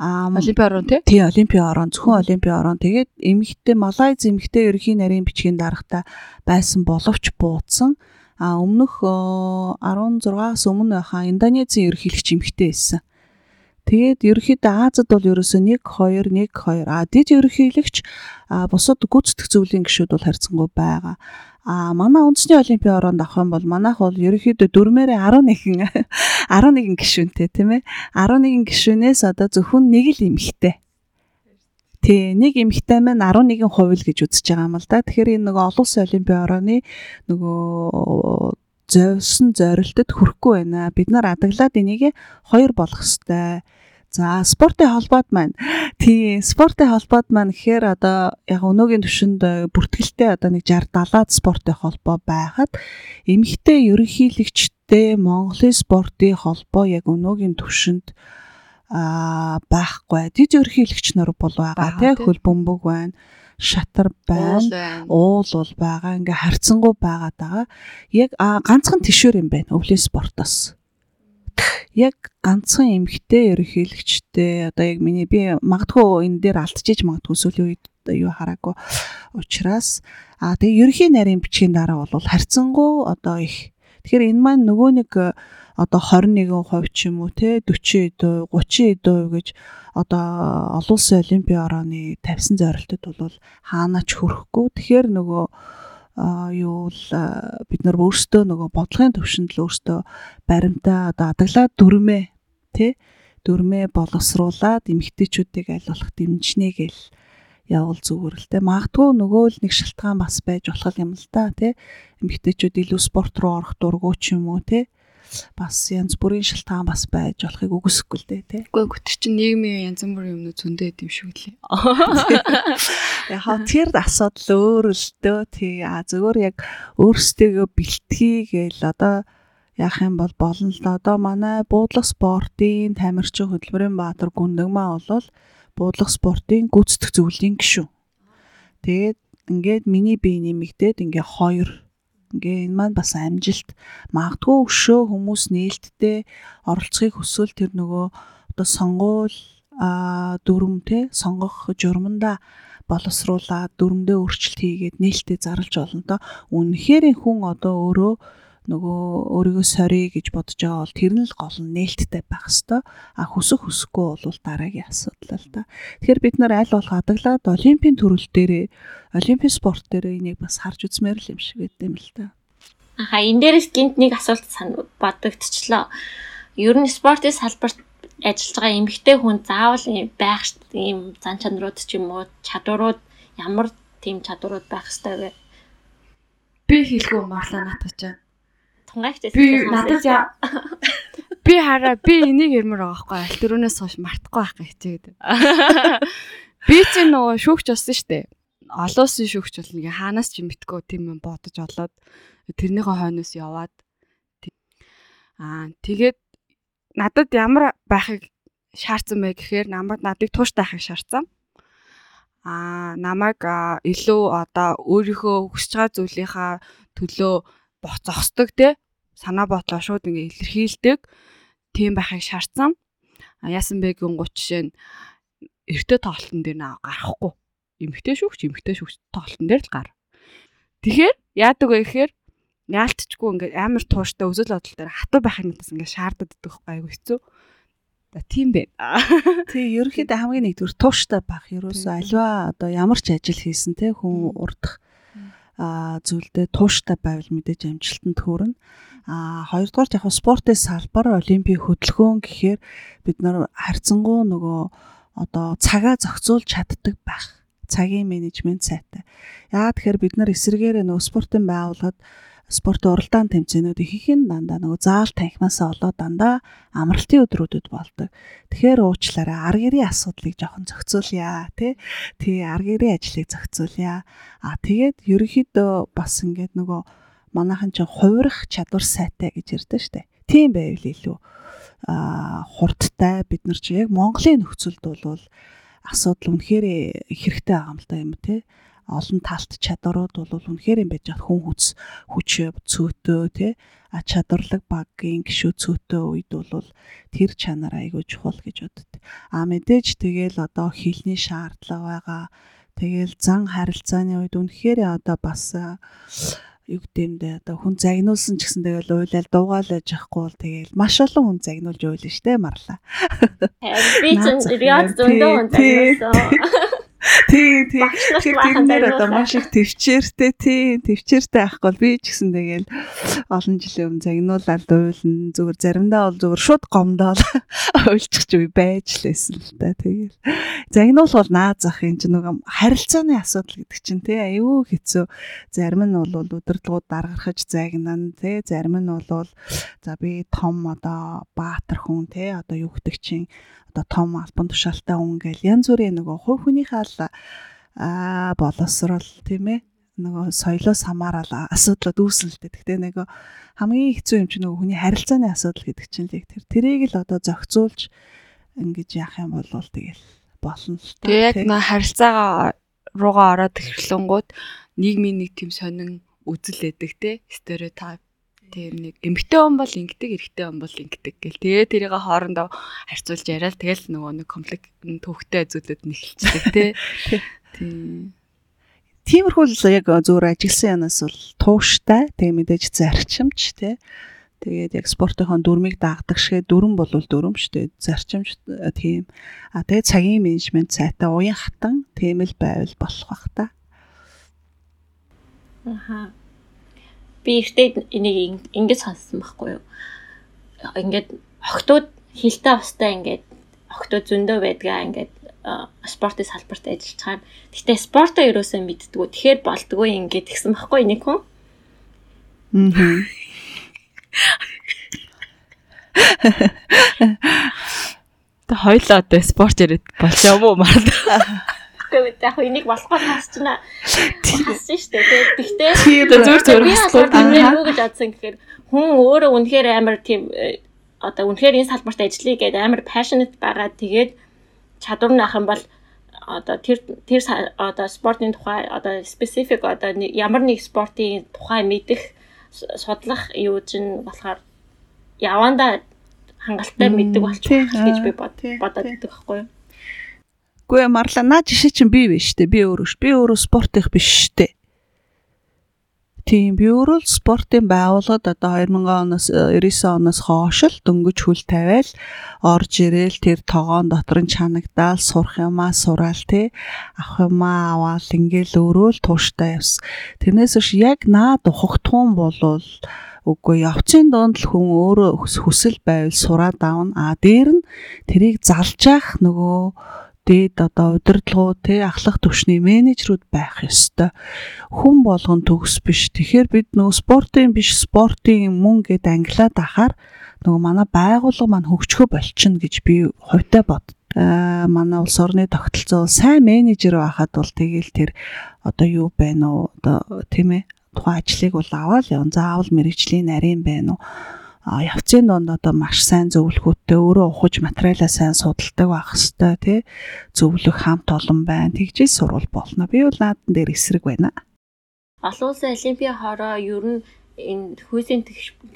Аа Олимпийн орон тий? Тий, Олимпийн орон, зөвхөн Олимпийн орон. Тэгээд эмэгтэй Малайз эмэгтэй ерөнхий нарийн бичгийн даргатай байсан боловч буудсан. А өмнөх 16-аас өмнө байхаа Индонезийн ерөнхийлөгч эмэгтэй байсан. Тэгээд ерөөхдөө Азад бол ерөөсөө 1 2 1 2 а дид ерөнхийлөгч бусад гүйцэтгэх зөвлөлийн гишүүд бол харьцангуй байгаа. А манай үндэсний олимпийн ороонд авах юм бол манайх бол ерөөхдөө дөрмээрээ 11 11 гишүүнтэй тийм ээ. 11 гишүүнээс одоо зөвхөн нэг л эмэгтэй. Тий, нэг эмэгтэй маань 11% л гэж үзэж байгаа юм л да. Тэгэхээр энэ нөгөө олон улсын олимпийн орооны нөгөө зовсон зорилтод хүрэхгүй байна. Бид нар адаглаад энийг хоёр болох хэвээр За спортын холбоод маань. Тий спортын холбоод маань гэхээр одоо яг өнөөгийн төвшөнд бүртгэлтэй одоо нэг 60 70-аад спортын холбоо байхад эмэгтэй ерөнхийлөгчтэй Монголын спортын холбоо яг өнөөгийн төвшөнд аа байхгүй. Дид ерөнхийлөгч нар бол байгаа тий хөл бөмбөг байна шатар байна. Уул бол байгаа. Ингээ байгаад байгаа. Яг ганцхан тишүүр юм байна. Өвлийн спортоос яг ганцхан эмгтэй ерөнхийлөгчтэй одоо яг миний би магадгүй энэ дээр алдчихж магадгүй сүүлийн үед юу хараагүй учраас а тэгээ ерөнхий нарийн бичгийн дараа бол харьцангуй одоо их тэгэхээр энэ маань нөгөө нэг одоо 21% ч юм уу те 40%, 30% гэж одоо олон улсын олимпийн орооны тавьсан зорилтод бол хаанаач хүрэхгүй. Тэгэхээр нөгөө юу л бид нар өөрсдөө нөгөө бодлогын төвшөнд л өөрсдөө баримтаа одоо адаглаад дүрмээ тий дүрмээ боловсруулад эмгтээчүүдийг аль болох дэмжнэ гэл явал зүгээр л те магадгүй нөгөө л нэг шалтгаан бас байж болох юм л да те эмгтээчүүд илүү спорт руу орох дурггүй ч юм уу те бас янз бүрийн шалтгаан бас байж болохыг үгүйсэхгүй л дээ тий. Үгүй гүт чинь нийгмийн янз бүрийн юмнууд зөндөө идэв шүү лээ. Яха тэр асуудал өөр л дөө тий. А зөвөр яг өөрсдөө бэлтгий гээл одоо яах юм бол болно л одоо манай буудлах спортын тамирчин хөтөлбөрийн баатар гүндэгмаа болвол буудлах спортын гүйцэтгэх зөвлөлийн гишүүн. Тэгээд ингээд миний бие нэмэгдээд ингээ хоёр Ингээ энэ маань бас амжилт магадгүй өшөө хүмүүс нээлттэй оролцохыг хүсвэл тэр нөгөө одоо сонгуул дүрм те сонгох журманда боловсруулаад дүрмдээ өөрчлөлт хийгээд нээлттэй зарлж болно то. Үнэхээр хүн одоо өөрөө нөгөө өөрийгөө сорий гэж бодож байгаа бол тэр нь л гол нь нээлттэй байх хэвээр а хүсэх хүсэхгүй бол дараагийн асуудал л да. Тэгэхээр бид нар аль болох адаглаад олимпийн төрөл дээрээ олимпийн спорт дээрээ энийг бас харж үзмээр л юм шиг байт юм л да. Аха энэ дээрээс гинт нэг асуулт бодогдчихлоо. Ер нь спортын салбарт ажиллаж байгаа эмэгтэй хүн заавал байх ийм зан чанарууд ч юм уу чадварууд ямар тийм чадварууд байх ёстой вэ? Би хэлгүй марлаа натгачаа тунгаагч би надад яа? Би хараа би энийг ярмаар байгаа байхгүй. Аль төрөнөөс хойш мартахгүй байх хичээгээд би чи нөгөө шүүгч болсон штэ олон улсын шүүгч бол нэг хаанаас ч мэдгүй тийм юм бодож олоод тэрнийхээ хойноос яваад аа тэгээд надад ямар байхыг шаардсан бэ гэхээр намайг надыг тууштай байхыг шаардсан. Аа намайг илүү одоо өөрийнхөө хүсэж байгаа зүйлийнхаа төлөө боцохсдог те санаа бодлоо шууд ингээ илэрхийлдэг тийм байхыг шаардсан. А яасан бэ гин 30 жишээ нь эртөө тоглолтын дээр наа гарахгүй. Эмхтэй шүүгч эмхтэй шүүгч тоглолтын дээр л гар. Тэгэхээр яадаг вэ гэхээр яалтчгүй ингээ амар тууштай өсөл бодол дээр хатуу байхыг надаас ингээ шаарддаг байхгүй айгу хэцүү. За тийм бэ. Тий, ерөнхийдөө хамгийн нэгдүгээр тууштай байх. Ерөөсөө альва одоо ямар ч ажил хийсэн те хүн урдах зүйлдээ тууштай байвал мэдээж амжилтанд хүрнэ. А хоёрдугаар яг спортын салбар олимпийн хөдөлгөөн гэхээр бид нар харьцангуй нөгөө одоо цагаа зохицуулж чаддаг байх. Цагийн менежмент сайтай. Яагаад тэгэхээр бид нар эсэргээрээ нөгөө спортын байгууллагад спортын уралдаан тэмцээнүүд ихэнх нь дандаа нөгөө заал танхимаасаа олоод дандаа амралтын өдрүүдэд болдог. Тэгэхээр уучлаарай ар гэрийн асуудлыг жоохон зохицуулъя тий. Тий ар гэрийн ажлыг зохицуулъя. А тэгээд ерөнхийдөө бас ингээд нөгөө манайхан ч хувирах чадвар сайтай гэж ярьдаа штэ. Тийм байвал илүү а хурдтай бид нар чи яг Монголын нөхцөлд бол асуудал үнэхээр хэрэгтэй байгаа юм л да юм тий олон талт чадварууд бол үнэхээр юм байж байгаа хүн хүч хүч цөөтөө тий а чадварлаг багийн гişүү цөөтөө үед бол тэр чанар айгүй чухал гэж боддог. А мэдээж тэгэл одоо хилний шаардлага байгаа. Тэгэл зан харилцааны үед үнэхээр одоо бас юу гэмдэ одоо хүн загнуулсан ч гэсэн тэгэл уйлал дуугаал яж ахгүй бол тэгэл маш олон хүн загнуулж уйлна штэ марлаа. Би ч яг зөндөө хүн загнуулсан. Тийм тийм. Тэр тэрнэр одоо маш их төвчээртэй тийм төвчээртэй ахгүй би ч гэсэн тэгэл олон жилийн өмнө загнуулаад уйлна. Зүгээр заримдаа бол зүгээр шууд гомдоол. Уйлчих ч үе байж лээсэн л та тэгэл. Загнуул бол наад зах юм чинь нэг харилцааны асуудал гэдэг чинь тий. Аюу хэцүү. Зарим нь бол өдөрлгүүд даргархаж загнана тий. Зарим нь бол за би том одоо баатар хүн тий. Одоо юу гэдэг чинь одоо том албан тушаалтай хүн гэл янз бүрийн нөгөө хувь хүнийхээ л аа боловсрол тийм ээ нөгөө соёлоос хамаарал асуудлууд үүснэ л дээ. Гэхдээ нөгөө хамгийн хэцүү юм чинь нөгөө хүний харилцааны асуудал гэдэг чинь л тэр тэрийг л одоо зохицуулж ингэж яах юм бол тэгэл болно л та. Тэгээ яг нөгөө харилцаагаа руугаа ороод эхлэнгууд нийгмийн нэг тийм сонин үзэл өгдөг те стереотип Тийм нэг эмгтэй хүн бол ингэдэг, эрэгтэй хүн бол ингэдэг гэл. Тэгээ тэрийг хоорондоо харьцуулж яриад тэгэл нөгөө нэг конфликт төвхтэй зүйлүүд нэхэлцдэг тий. Тийм. Тиймэрхүү л яг зүгээр ажигласан янаас бол тууштай, тэгээ мэдээж зарчимч тий. Тэгээд яг спортынхон дүрмийг дагдаг шигэ дүрм бол дүрм шүү дээ. Зарчимч тийм. А тэгээд цагийн менежмент сайтай уян хатан тийм л байвал болох бах та. Аха би ихтэй энийг ингэж сонссон байхгүй юу. Ингээд охтууд хилтэй устай ингээд охтууд зөндөө байдгаа ингээд спортын салбарт ажиллаж чагаар. Гэтэ спортоо ерөөсөө мэддгүү. Тэгэхээр болдгоо ингээд гисэн байхгүй нэг хүн. Аа. Тэ хоёлоо одоо спорт яриад болж юм уу марлаа. Гэхдээ яг энийг болохгүй хасчихна. Хассан шүү дээ. Тэгтээ зүгээр зүгээр хаслуу. Тэрний юу гэж бодсон гэхээр хүн өөрөө үнэхээр амар тийм э, одоо үнэхээр энэ салбарт ажиллая гэдэг амар passionate байгаа. Тэгээд чадвар нь ах юм бол одоо тэр тэр одоо спортын тухай одоо specific одоо ямар нэг спортын тухай мэдэх судлах юу чинь болохоор яванда хангалттай мэддэг болчих гэж би бодоод байдаг байхгүй юу. Үгүй марла наа жишээ чинь би биш үү? Би өөрөө ш. Би өөрөө спорт их биш штэ. Тийм би өөрөө л спортын байгууллагад одоо 2000 оноос 99 оноос хойш л дөнгөж хүл тавиал орж ирээл тэр тогоон дотор нь чанагдаал сурах юмаа сураал те авах юмаа аваал ингээл өөрөө л тууштай явс. Тэрнээс биш яг наад ухагтхуун болвол үгүй явцын донд л хүн өөрөө хүсэл байвал сураад аавна. А дээр нь тэрийг залж явах нөгөө дээд одоо удирдлагууд те ахлах төвшний менежерүүд байх ёстой. Хүн болгон төгс биш. Тэгэхээр бид нөгөө спортын биш спортын мөн гэд англиад ахаар нөгөө манай байгууллага маань хөгжихөө болчихно гэж би хувьтай бод. Аа манай улс орны тогтолцоо сайн менежер байхад бол тэгэл тэр одоо юу байна уу одоо тийм ээ тухайн ажлыг бол аваад явна. Заавал мэрэгжлийн нарийн байна уу? Явцын донд одоо маш сайн зөвлөхөөтэй өөрөө ухаж материалаа сайн судалдаг байх хэвээр тий зөвлөх хамт олон байна. Тэгжээс сурвал болно. Би бол наадан дээр эсрэг байна. Олон улсын олимпийн хороо ер нь энэ хүйсийн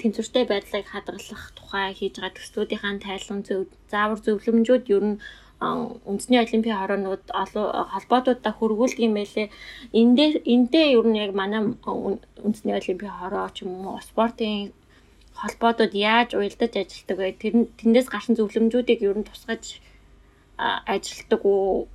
тэнцвэртэй байдлыг хадгалах тухай хийж байгаа төслүүдийн тайлан зөв заавар зөвлөмжүүд ер нь үндэсний олимпийн хороонууд холбоотуудаа хөргүүлдэг юм байлээ. Эндээ эндээ ер нь яг манай үндэсний олимпийн хороо ч юм уу спортын холбоотууд яаж уялдаж ажилладаг вэ? Тэр тэндээс гарсан зөвлөмжүүдийг ер нь тусгаж ажилладаг уу?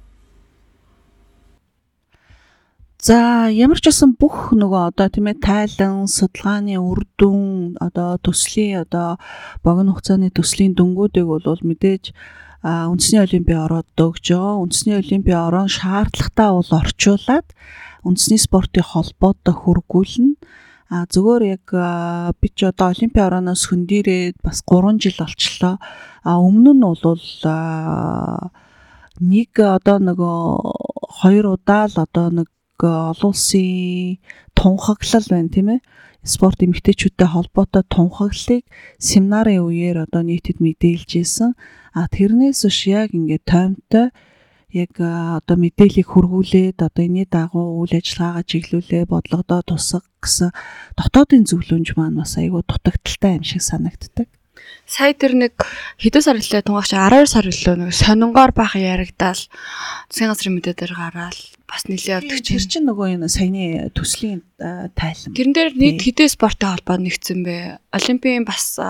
За ямар ч байсан бүх нөгөө одоо тийм ээ тайлан судалгааны үр дүн одоо төслийн одоо богино хугацааны төслийн дүнгуудыг бол мэдээж үндэсний олимпийн ороод өгжөө. Үндэсний олимпийн орон шаардлагатай бол орчуулад үндэсний спортын холбоотой хөргүүлнэ А зөвөр яг би ч одоо Олимпийн орооноос хөндөрөөд бас 3 жил болчлоо. А өмнө нь бол нэг одоо нөгөө хоёр удаа л одоо нэг олон улсын тунхаглал байна тийм ээ. Спорт эмэгтэйчүүдтэй холбоотой тунхаглалыг семинарын үеэр одоо нийтэд мэдээлж исэн. А тэрнээс биш яг ингээд тоймтой яг одоо мэдээллийг хургуулээд одоо энэний дагуу үйл ажиллагаагаа чиглүүлээ бодлогодоо тусах гэсэн дотоодын зөвлөмж маань бас айгүй дутагдaltaй юм шиг санагддаг. Сая тэр нэг хэдэн сар илээ тунгаач 12 сар илээ нэг сонингоор бах яригдаал засгийн газрын мэдээ дээр гараал бас нэлээ явдаг чинь. Чинь нөгөө энэ саяны төслийн тайлан. Тэрэн дээр нийт хэдэн спортын холбоо нэгдсэн бэ? Олимпийн бас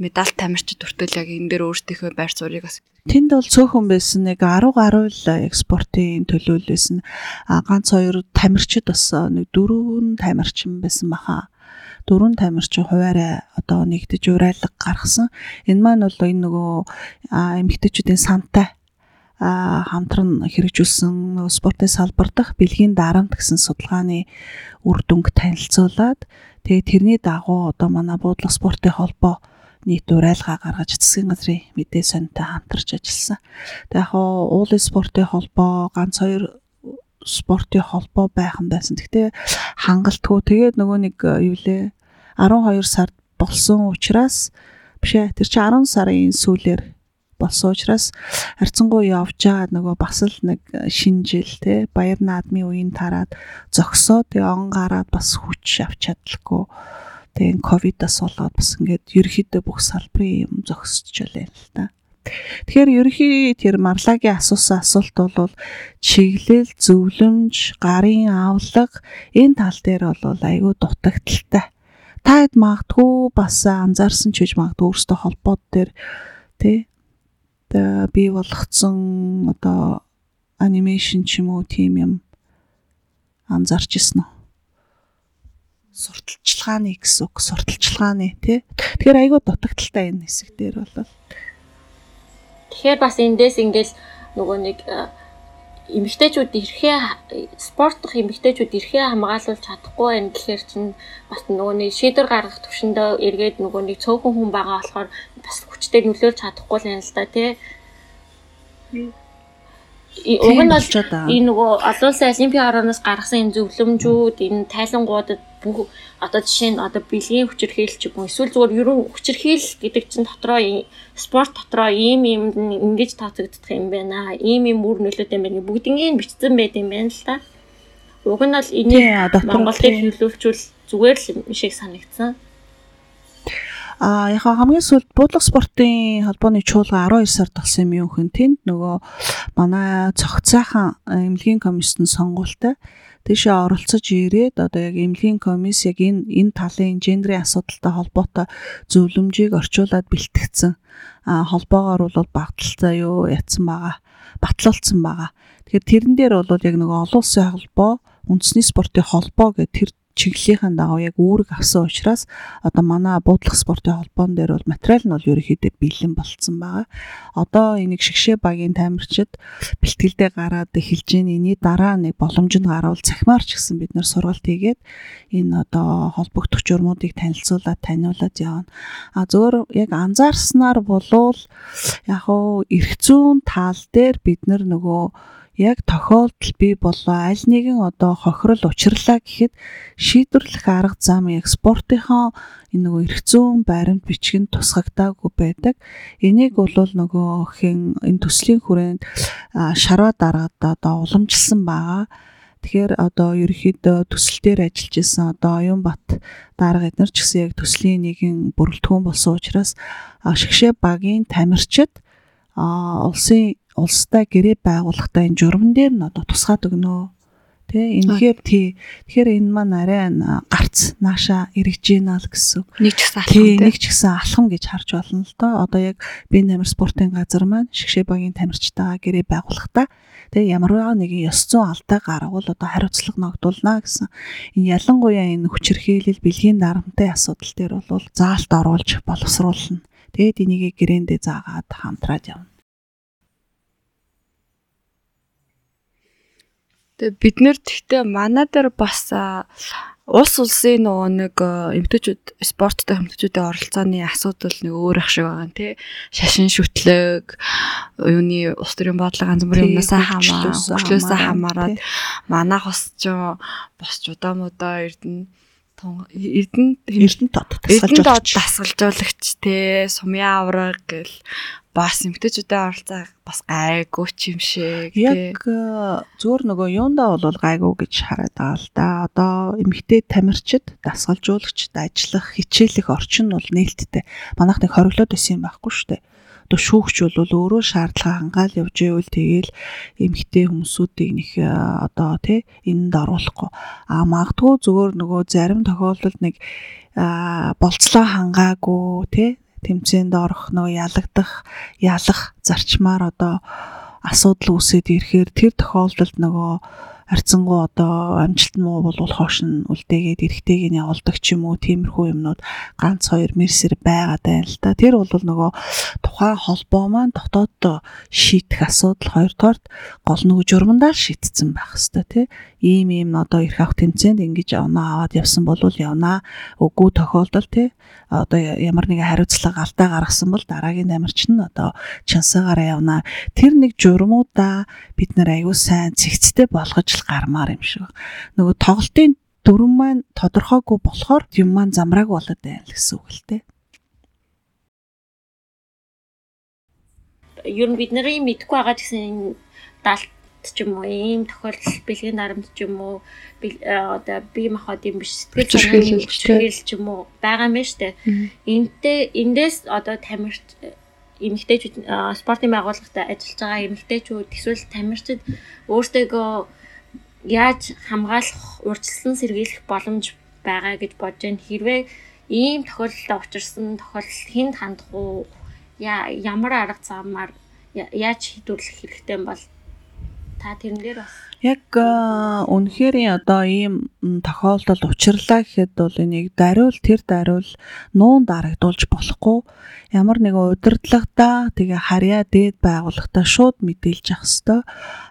медаль тамирчид хүртэл яг энэ дээр өөрсдийнхөө байр суурийг бас Тэнд бол цөөхөн байсан нэг 10 гаруй л экспортын төлөөл байсан. А ганц хоёр тамирчид бас нэг дөрвөн тамирчин байсан баха. Дөрвөн тамирчин хуваарай одоо нэгдэж урайлаг гаргасан. Энэ маань бол энэ нөгөө эмэгтэйчүүдийн сантай хамтран хэрэгжүүлсэн спортын салбар дах бэлгийн дарамт гэсэн судалгааны үр дүнг танилцуулаад тэгээ тэрний дагуу одоо манай буудлах спортын холбоо нийт урайлгаа гаргаж засгийн газрын мэдээ сонтой хамтарч ажилласан. Тэгээ яг уулын спортын холбоо ганц хоёр спортын холбоо байх юм байсан. Гэхдээ хангалтгүй тэгээд нөгөө нэг э, юу лээ 12 сард болсон учраас биш ээ тэр чинь 10 сарын сүүлээр болсон учраас харьцангуй явж байгаа нөгөө бас л нэг э, шинэ жил те баяр наадмын үеийн тараад зогсоо тэгээ он гараад бас хүч авч чадлаггүй Тэгээ ковидос болоод бас ингээд ерөөхдөө бүх салбарын юм байна л та. Тэгэхээр ерөнхий тэр марлагийн асуусан асуулт бол чиглэл, зөвлөмж, гарын авлага энэ тал дээр бол айгүй дутагдaltaй. Та хэд магадгүй бас анзаарсан ч гэж магадгүй өөрсдөө холбоод дээр тий би болгоцсон одоо анимашн ч юм уу тийм юм анзаарч ирсэн үү? Сурталчилгааны гэсэн үг сурталчилгааны тий. Тэгэхээр айгүй дутагдaltaй энэ хэсэг дээр бол. Тэгэхээр бас эндээс ингээл нөгөө нэг эмэгтэйчүүд эрхээ спортлох эмэгтэйчүүд эрхээ хамгаалуулж чадахгүй байх гэхээр чинь бас нөгөө нэг шийдвэр гаргах төвшөндөө эргээд нөгөө нэг цөөхөн хүн байгаа болохоор бас хүчтэй нөлөөлж чадахгүй л юм л да тий. Уг нь бол энэ нөгөө олон улсын олимпийн орооноос гаргасан энэ зөвлөмжүүд энэ тайлангуудад бүх одоо жишээ нь одоо бэлгийн хүчирхийлэл ч юм эсвэл зүгээр ерөн хүчирхийлэл гэдэг чинь дотроо спорт дотроо ийм ийм ингэж тооцогддог юм байна. Ийм ийм үр нөлөөтэй юм байна. Бүгднийг бичсэн байт юм байна л та. Уг нь бол энийг Монголыг хөвлөвчүүл зүгээр л шиг санагдсан. А яхаа хамгийн сүүлд буудлага спортын холбооны чуулга 12 сард болсон юм юу хин тэнд нөгөө манай цогцойхон эмнэлгийн комиссийн сонгуультай тийшээ оролцож ирээд одоо яг эмнэлгийн комисс яг энэ энэ талын гендрийн асуудалтай холбоотой зөвлөмжийг орчуулад бэлтгэсэн. А холбоогоор бол багталцаа юу ятсан байгаа. Батлуулсан байгаа. Тэгэхээр тэрэн дээр бол яг нэг олон улсын холбоо үндэсний спортын холбоо гэх тэр чиглэлийнхэн дагуу яг үүрэг авсан учраас одоо манай буудлах спортын холбоон дээр бол материал нь бол ерөөхдөө бэлэн болцсон байгаа. Одоо энийг шигшээ багийн тамирчид бэлтгэлдээ гараад эхэлж гин эний дараа нэг боломжинд гарвал цахимаар ч гэсэн бид нэр сургалт хийгээд энэ одоо холбогдох журмуудыг танилцуулаад таниулаад явна. А зөвөр яг анзаарснаар болвол яг хуу эрх зүүн тал дээр бид нөгөө яг тохиолдол бий болоо аль нэгэн одоо хохирол учрлаа гэхэд шийдвэрлэх арга зам яг спортынхаа энэ нөгөө эрх зүйн баримт бичгэнд тусгагдаагүй байдаг. Энийг бол нөгөө хэн энэ төслийн хүрээнд шараа дараад одоо уламжилсан байгаа. Тэгэхээр одоо ерөөхдөө төсөл дээр ажиллаж исэн одоо Оюнбат дарга эднэр ч гэсэн яг төслийн нэгэн бүрэлдэхүүн болсон учраас шгшээ багийн тамирчид а улсын улстай гэрээ байгуулахдаа энэ журам дээр нь одоо тусгаад өгнө. Тэ энэхээр тий. Тэгэхээр энэ маань арай гарц нааша эргэж гинэ л гэсэн. Нэг ч гэсэн алхам тий. Нэг ч гэсэн алхам гэж харж болно л доо. Одоо яг би намир спортын газар маань шгшээ багийн тамирчтайгаа гэрээ байгуулахдаа тэг ямарваа нэгэн ёс зүйн алдаа гаргавал одоо хариуцлага ногдуулна гэсэн. Энэ ялангуяа энэ хүчирхийлэл бэлгийн дарамттай асуудал дээр бол заалт оруулж боловсруулна. Тэгээд энийг гэрээндээ заагаад хамтраад явна. Тэгээ бид нэр тэгтээ манай дээр бас улс улсын нөгөө нэг эмгтээчүүд спорттой эмгтээчүүдийн оролцооны асуудал нэг өөр их шиг байгаа нэ шашин шүтлэг юуны улс төрийн бодлого ганц бүрийн юмнасаа хамаа хөшлөөсөө хамаарад манайх бас ч босч удаа мудаа эрдэнэ Эрдэнэ Эрдэнэ дод дасгалжуулагч те. Сумья авраг гэл бас эмгтээчүүдийн оролцоо бас гайгүй ч юм шиг яг э, зүгээр нөгөө юундаа бол гайгүй гэж хараад байгаа л да. Одоо эмгтээ тамирчид дасгалжуулагчд ажиллах хичээлэх орчин бол нээлттэй. Манайх нэг хориглоод байсан юм байхгүй шүү дээ одоо шүүгч бол өөрөө шаардлага хангаал явж ивэл тэгээл эмгтэй хүмүүсүүдийг нэг э, одоо тий энэнд оруулахгүй а магадгүй зүгээр нөгөө зарим тохиолдолд нэг болцлоо хангаагүй тий тэмцээнд орох нөгөө ялагдах ялах зарчмаар одоо асуудал үүсээд ирэхээр тэр тохиолдолд нөгөө харьцангуй одоо амжилт муу бол хоош нь үлдээгээд эргэтэйг нь явуулдаг ч юм уу тиймэрхүү юмнууд ганц хоёр мерсэр байгаад байна л да. Тэр бол нөгөө тухайн холбоо маань дотооддоо шийдэх асуудал хоёрдугаарт гол нөгөө журмандаа шийдсэн байх хэвээр тий. Ийм ийм одоо ирэх авах тэмцээнд ингэж оноо аваад явсан бол явнаа. Үгүй тохиолдол тий. Одоо ямар нэгэн хариуцлага алдаа гаргасан бол дараагийн амирч нь одоо чансаагаараа явнаа. Тэр нэг журмуудаа бид нар аягүй сайн цэгцтэй болгож л гармаар юм шиг. Нөгөө тоглолтын дүрм маань тодорхойгүй болохоор юм маань замрааг болоод байна л гэсэн үг л дээ. Ер нь бид нарын мэдгүй байгаа гэсэн далт ч юм уу ийм тохиолдол бэлгийн дарамт ч юм уу одоо бие махбод юм биш сэтгэл санааны хичээл ч юм уу байгаа юм байна штэ. Энтэй эндээс одоо тамирч эмэгтэйчүүд спортын байгууллагад ажиллаж байгаа эмэгтэйчүүд эсвэл тамирчид өөртөө яаж хамгаалах, урьдчилан сэргийлэх боломж байгаа гэж бодож байна. Хэрвээ ийм тохиолдолд учирсан тохиолдолд хүнд хандах уу? Ямар арга замаар яаж шийдвэрлэх хэрэгтэй бол та тэрэн дээр бас яг үнэхээр одоо ийм тохиолдол учрлаа гэхэд бол энийг дариул тэр дариул нуун дарагдуулж болохгүй. Ямар нэгэн удирдлагада тэгээ харьяа дээд байгууллагата шууд мэдээлж явах хэвээр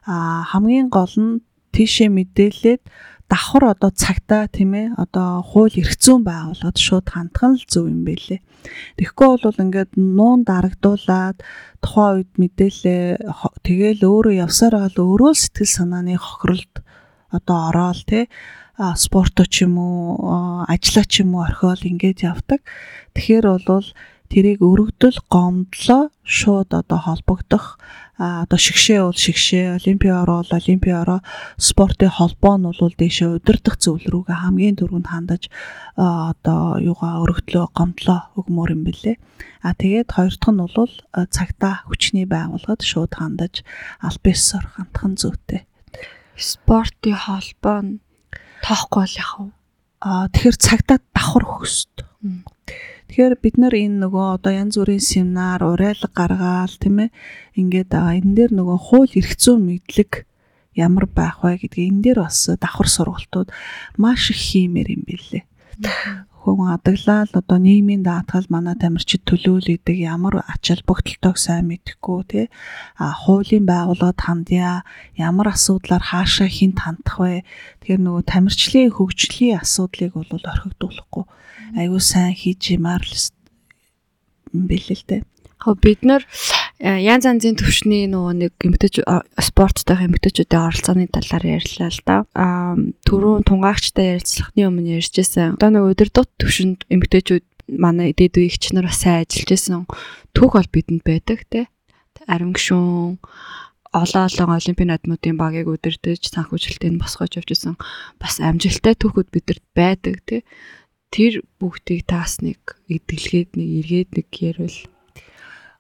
а хамгийн гол нь тийшээ мэдээлээд давхар одоо цагтаа тийм ээ одоо хууль эрх зүйн байгууллагад шууд хандах нь л зөв юм байлээ. Тэгэхгүй бол ингээд нуун дарагдуулаад тухайн үед мэдээлээ тэгээл өөрөө явсаар байгаа өөрөө сэтгэл санааны хохиролд одоо ороод тий спорто ч юм уу ажиллаа ч юм уу орхиол ингээд явдаг. Тэгэхээр бол тэрийг өргөдөл гомдлоо шууд одоо холбогдох а одоо шигшээ бол шигшээ олимпиа ороо бол олимпиа ороо. Спортын холбоо нь бол дэшээ удирдах зөвлөл рүүгээ хамгийн дөрөнд хандаж одоо юугаа өргөдлөө гомдлоо өгмөр юм бэлээ. А тэгээд хоёр дахь нь бол цагтаа хүчний байгууллагад шууд хандаж албесор хандхан зүйтэй. Спортын холбоо нь тоохгүй л вэ? А тэгэхээр цагтаа давхар өгөхөст Тэгэхээр бид нар энэ нөгөө одоо янз бүрийн семинар, уриалга гаргаал тийм ээ ингээд энэ дээр нөгөө хууль эрх зүйн мэдлэг ямар байх вэ гэдгийг энэ дээр бас давхар сургалтууд маш их хиймээр юм билээ. Хүн адаглал одоо нийгмийн даатгал манай тамирчид төлөөлөдөг ямар ач холбогдолтойг сайн мэдэхгүй тий? А хуулийн байгууллагад хандъя ямар асуудлаар хаашаа хинт хандах вэ? Тэгэхээр нөгөө тамирчлалын хөгжлийн асуудлыг бол орхигдуулахгүй. Аюу сайн хийж юмар л дээ. Хөө бид нар янз янзын төвшний нөгөө нэг эмгтэж спорттой эмгтээчүүдийн оролцооны талаар ярьлаа л да. Аа түрүүн тунгаагчтай ярилцлагын өмнө ярьжсэн. Одоо нэг өдөрдот төвшөнд эмгтээчүүд манай дээд үеигч нар бас сайн ажиллаж байсан. Түүх бол бидэнд байдаг те. Ариун гişүүн олон олон олимпийн надмуудын багийг удирдах санхүүжилтийг босгож явж исэн бас амжилттай түүхүүд бидэрт байдаг тий. Тэр бүгдийг таас нэг эдгэлгээд нэг эргээд нэг ярил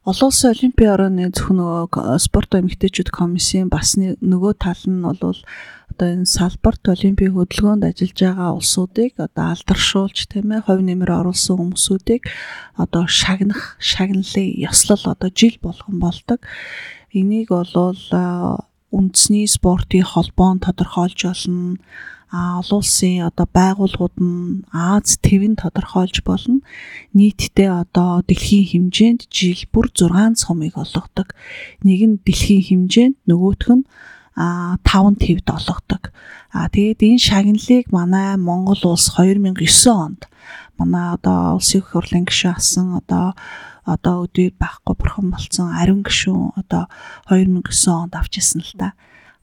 Олон улсын олимпийн орооны зөвхөн нөгөө спорт эмэгтэйчүүд комиссийн бас нөгөө тал нь бол одоо энэ салбарт олимпийн хөдөлгөөнд ажиллаж байгаа улсуудыг одоо алдаршуулж тийм ээ хувь нэмэр оруулсан хүмүүсүүдийг одоо шагнах, шагналын ёслол одоо жил болгон болдог. Энийг бол үндэсний спортын холбоо нь тодорхойлж болно а олон улсын одоо байгууллагууд нь Аз твэн тодорхойлж болно. Нийтдээ одоо дэлхийн хэмжээнд жил бүр 6 цомыг олгодог. Нэг нь дэлхийн хэмжээнд нөгөөх нь а 5 твд олгодог. А тэгээд энэ шагналыг манай Монгол улс 2009 онд манай одоо улсын их хурлын гишүүн асан одоо одоо өдөө байхгүй бурхан болсон ариун гишүүн одоо 2009 онд авч ирсэн л та.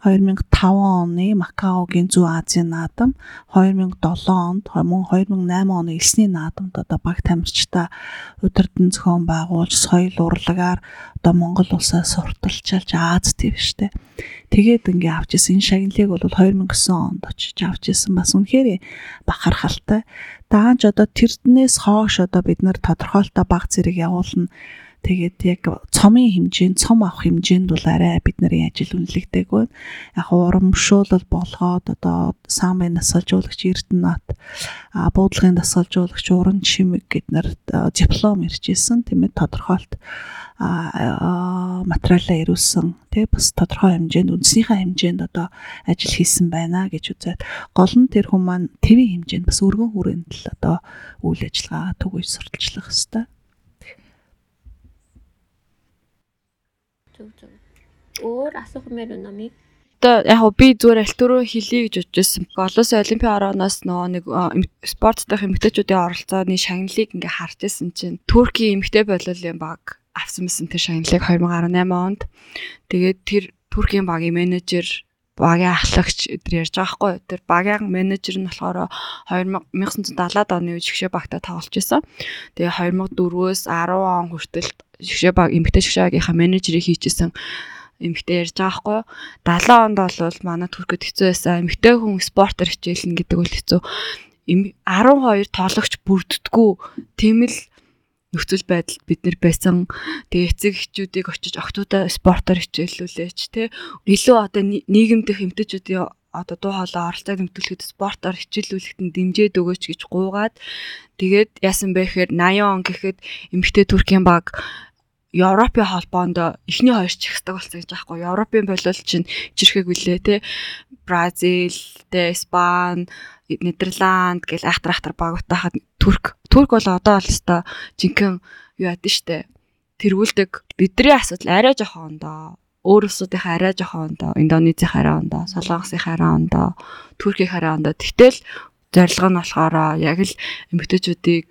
2005 оны Макаогийн Зүү Азийн наадам 2007 онд мөн 2008 оны элсний наадамд одоо баг тамирчтай удирдан зохион байгуулж соёл урлагаар одоо Монгол улсаас сурталчилж Аз төв штэ. Тэгээд ингээ авч исэн энэ шагналыг бол 2009 онд очиж авч исэн бас үнэхээр бахархалтай. Даанч одоо тэрнээс хоош одоо бид нар тодорхойлолтой баг зэрэг явуулна Тэгээд яг цомын хэмжээнд цом авах хэмжээнд бол арай бидний ажил үнэлэгдэг байна. Яг урамшуулал болгоод одоо самбын насалжуулагч Эрдэнэт а буудлын насалжуулагч Уран Чимэг гэднэр диплом иржсэн тийм ээ тодорхойлт а материалаа ирүүлсэн тий бас тодорхой хэмжээнд үндснийхээ хэмжээнд одоо ажил хийсэн байна гэж үзээд гол нь тэр хүмүүс маань твийн хэмжээнд бас өргөн хүрээнд л одоо үйл ажиллагаа түгэж сурталчлах хэвээр Зөв зөв. Өөр асуух мээр номыг Одоо яг би зүгээр альтуруу хэлье гэж бодчихсон. Олон олимпийн орооноос нөгөө нэг спорт дэх эмэгтэйчүүдийн оролцооны шагналыг ингээ харж исэн чинь Туркийн эмэгтэй бололын баг авсан мэсэн тэр шагналыг 2018 онд. Тэгээд тэр Туркийн багийн менежер багийн ахлагч өдр ярьж байгаа хгүй. Тэр багийн менежер нь болохоор 1970-ад оны үе шгшээ багтаа тоглож исэн. Тэгээ 2004-өөс 10 он хүртэл шгшээ баг эмгтэй шгшээ багийнхаа менежерийг хийчихсэн эмгтэй ярьж байгаа хгүй. 70 онд бол манай Туркид хэцүү байсан. Эмгтэй хүн спортоор хичээлнэ гэдэг бол хэцүү. 12 тоглогч бүрддэггүй. Тийм л нөхцөл байдалд бид нэр байсан. Тэгээ эцэг эхчүүдийг очиж октоудаа спортоор хичээллүүлээч те. Илүү одоо нийгэмдэх эмтэчүүдийн одоо дуу хоолой оролцоог нэмтүүлэхэд спортоор хичээллүүлэхэд нь дэмжээд өгөөч гэж гуйгаад тэгээд яасан бэ гэхээр 80 он гэхэд эмэгтэй Туркийн баг Европын холбоонд эхний хоёр чихсдаг болсон гэж аахгүй. Европын болол чинь жирхэг үлээ те. Бразил, те, Испани, Нидерланд гэл айхтар айхтар багуудтай хаад Турк. Турк бол одоо бол өстой жинхэнэ юу яд нь штэ. Тэргүүлдэг. Бидний асуудал арай жоохон ондоо. Өөр улсуудынхаа арай жоохон ондоо. Индонезийн арай ондоо, Солонгосын арай ондоо, Туркийн арай ондоо. Тэгтэл зорилго нь болохоор яг л эмэгтэйчүүдийг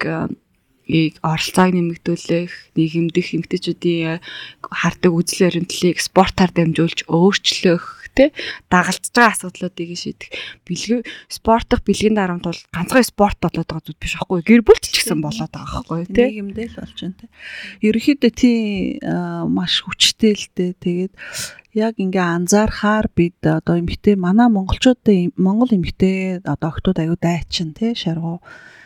оролцоог нэмэгдүүлэх, нийгэмдэх эмгтээчүүдийн хардаг үзэл баримтлалыг спортоор дамжуулж өөрчлөх тий дагалдж байгаа асуудлуудыг шийдэх. Бэлэг спортох бэлгийн дарамт бол ганцхан спорт болоод байгаа зүйл биш аахгүй. Гэр бүлч ч гэсэн болоод байгаа аахгүй тий нийгэмдээ л болж байна тий ерөнхийдөө тий маш хүчтэй л дээ. Тэгээд яг ингээ анзаархаар бид одоо эмэгтэй манай монголчуудын монгол эмэгтэй одоо октод аюу дайчин тий шаргуу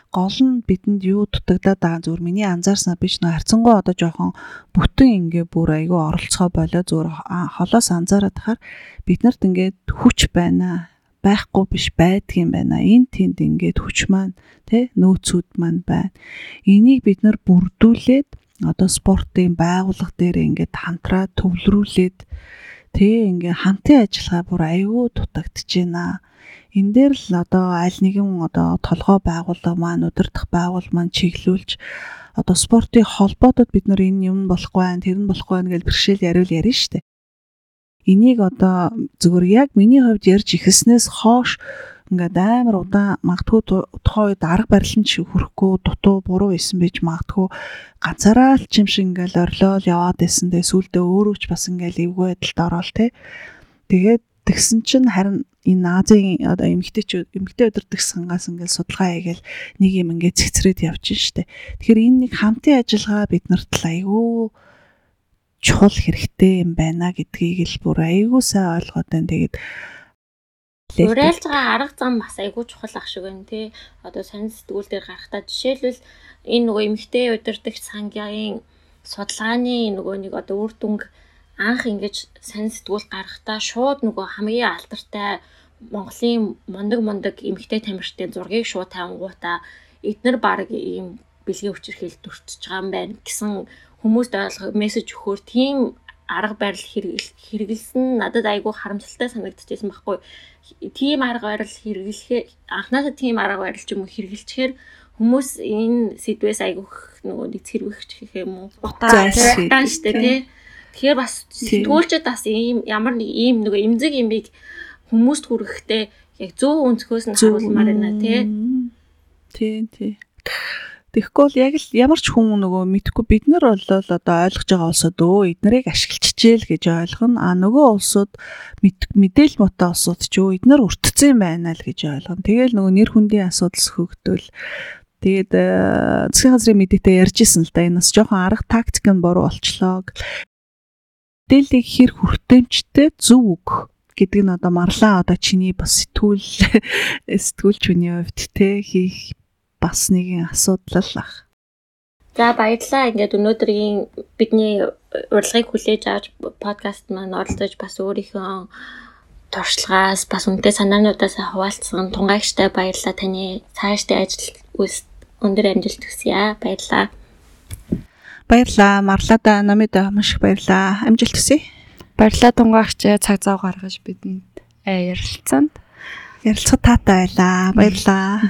гол нь бидэнд юу дутагдаад байгаа зүгээр миний анзаарснаа биш нөө харцангуй одоо жоохон бүтэн ингээ бүр айгүй оролцоо болоо зүгээр холоос анзаараад тахаар биднэрт ингээд хүч байна байхгүй биш байдгийм байна. Энэ тэнд ингээд хүч маань тэ нөөцүүд маань байна. Энийг бид нар бүрдүүлээд одоо спортын байгууллага дээр ингээд хамтраа төвлөрүүлээд тэг ингээ хамтын ажиллагаа бүр аюу дутагдж байна энэ дээр л одоо аль нэгэн одоо толгой байгууллага маань удирдах байгуул маань чиглүүлж одоо спортын холбоотод бид нар энэ юм болохгүй байх, тэр нь болохгүй байх гэж бэрхшээл яриул ярина шүү дээ. Энийг одоо зөвхөн яг миний хувьд ярьж ихснээс хоош ингээд амар удаан магадгүй тухайн үед арга барил нь ч хүрэхгүй дутуу буруу исэн байж магадгүй ганцаараа л чим шиг ингээд орлоол яваад байсан. Тэгээ сүулдэ өөрөө ч бас ингээд эвгүй байдалд ороод те. Тэгээд тэгсэн чинь харин энэ Азийн одоо эмгтээч эмгтээ өдөртөх сангаас ингээд судалгаа хийгээл нэг юм ингээд цэцрээд явчихна штэ. Тэгэхээр энэ нэг хамтын ажиллагаа бид нарт айгүй чухал хэрэгтэй юм байна гэдгийг л бүр айгүй сайн ойлгоод байна. Тэгээд Уриалж байгаа арга зам бас айгүй чухал ах шиг байна тий. Одоо сонин сэтгүүл дээр гарахтаа жишээлбэл энэ нөгөө эмгтэй удирдах сангийн судалгааны нөгөө нэг одоо үр дүнг анх ингэж сонин сэтгүүл гарахтаа шууд нөгөө хамгийн алдартай Монголын мундаг мундаг эмгтэй тамирчдын зургийг шууд тавингуудаа эднэр баг ийм бэлгийн хүчирхийлэл дүртэж байгаа юм байна гэсэн хүмүүст ойлгох мессеж өгөхөөр тийм арга барил хэрэгэлсэн надад айгүй харамсалтай санагдчихсэн байхгүй. Тийм арга барил хэрэглэхээ анхнаасаа тийм арга барил ч юм уу хэрэгэлчихээр хүмүүс энэ сэдвээс айгүйх нөгөө нэг цэрвэгч гэх юм уу утаа штэ тий. Тэгэхээр бас сэтгүүлчд бас ийм ямар нэг ийм нөгөө эмзэг юмыг хүмүүст хүрэхдээ яг зөв өнцгөөс нь харуулмаар байна тий. Тий, тий. Тэгэхгүй бол яг л ямар ч хүн нөгөө мэдхгүй бид нар бол одоо ойлгож байгаа улсууд өө эднэрийг ашиглчихжээ л гэж ойлгоно. А нөгөө улсууд мэдээл муутай улсууд ч өө эднэр өртцсөн байна л гэж ойлгоно. Тэгээл нөгөө нэр хүндийн асуудал сөхөгдөл Тэгээд э, засгийн газрын мэдээтэй ярьжсэн л да энэ бас жоохон арга тактик нь буруу болчлоо. Мэдээллийг хэр хүртээмжтэй зөв үг гэдэг нь одоо марлаа одоо чиний бас сэтгүүл сэтгүүлч хүний хувьд те хийх бас нэгэн асуудал ах. За баярлалаа. Ингээд өнөөдрийн бидний урилгыг хүлээж авч подкаст маань оролцож бас өөрийнхөө туршлагаас бас үнэтэй санаануудаас хуваалцсан тунгаагчтай баярлалаа. Таны цаашдын ажил үс өндөр амжилт хүсье. Баярлалаа. Баярлалаа. Марлада намид маш их баярлалаа. Амжилт хүсье. Баярлалаа тунгаагч цаг зав гаргаж бидэнд ярилцсанд ярилцах таатай байлаа. Баярлалаа.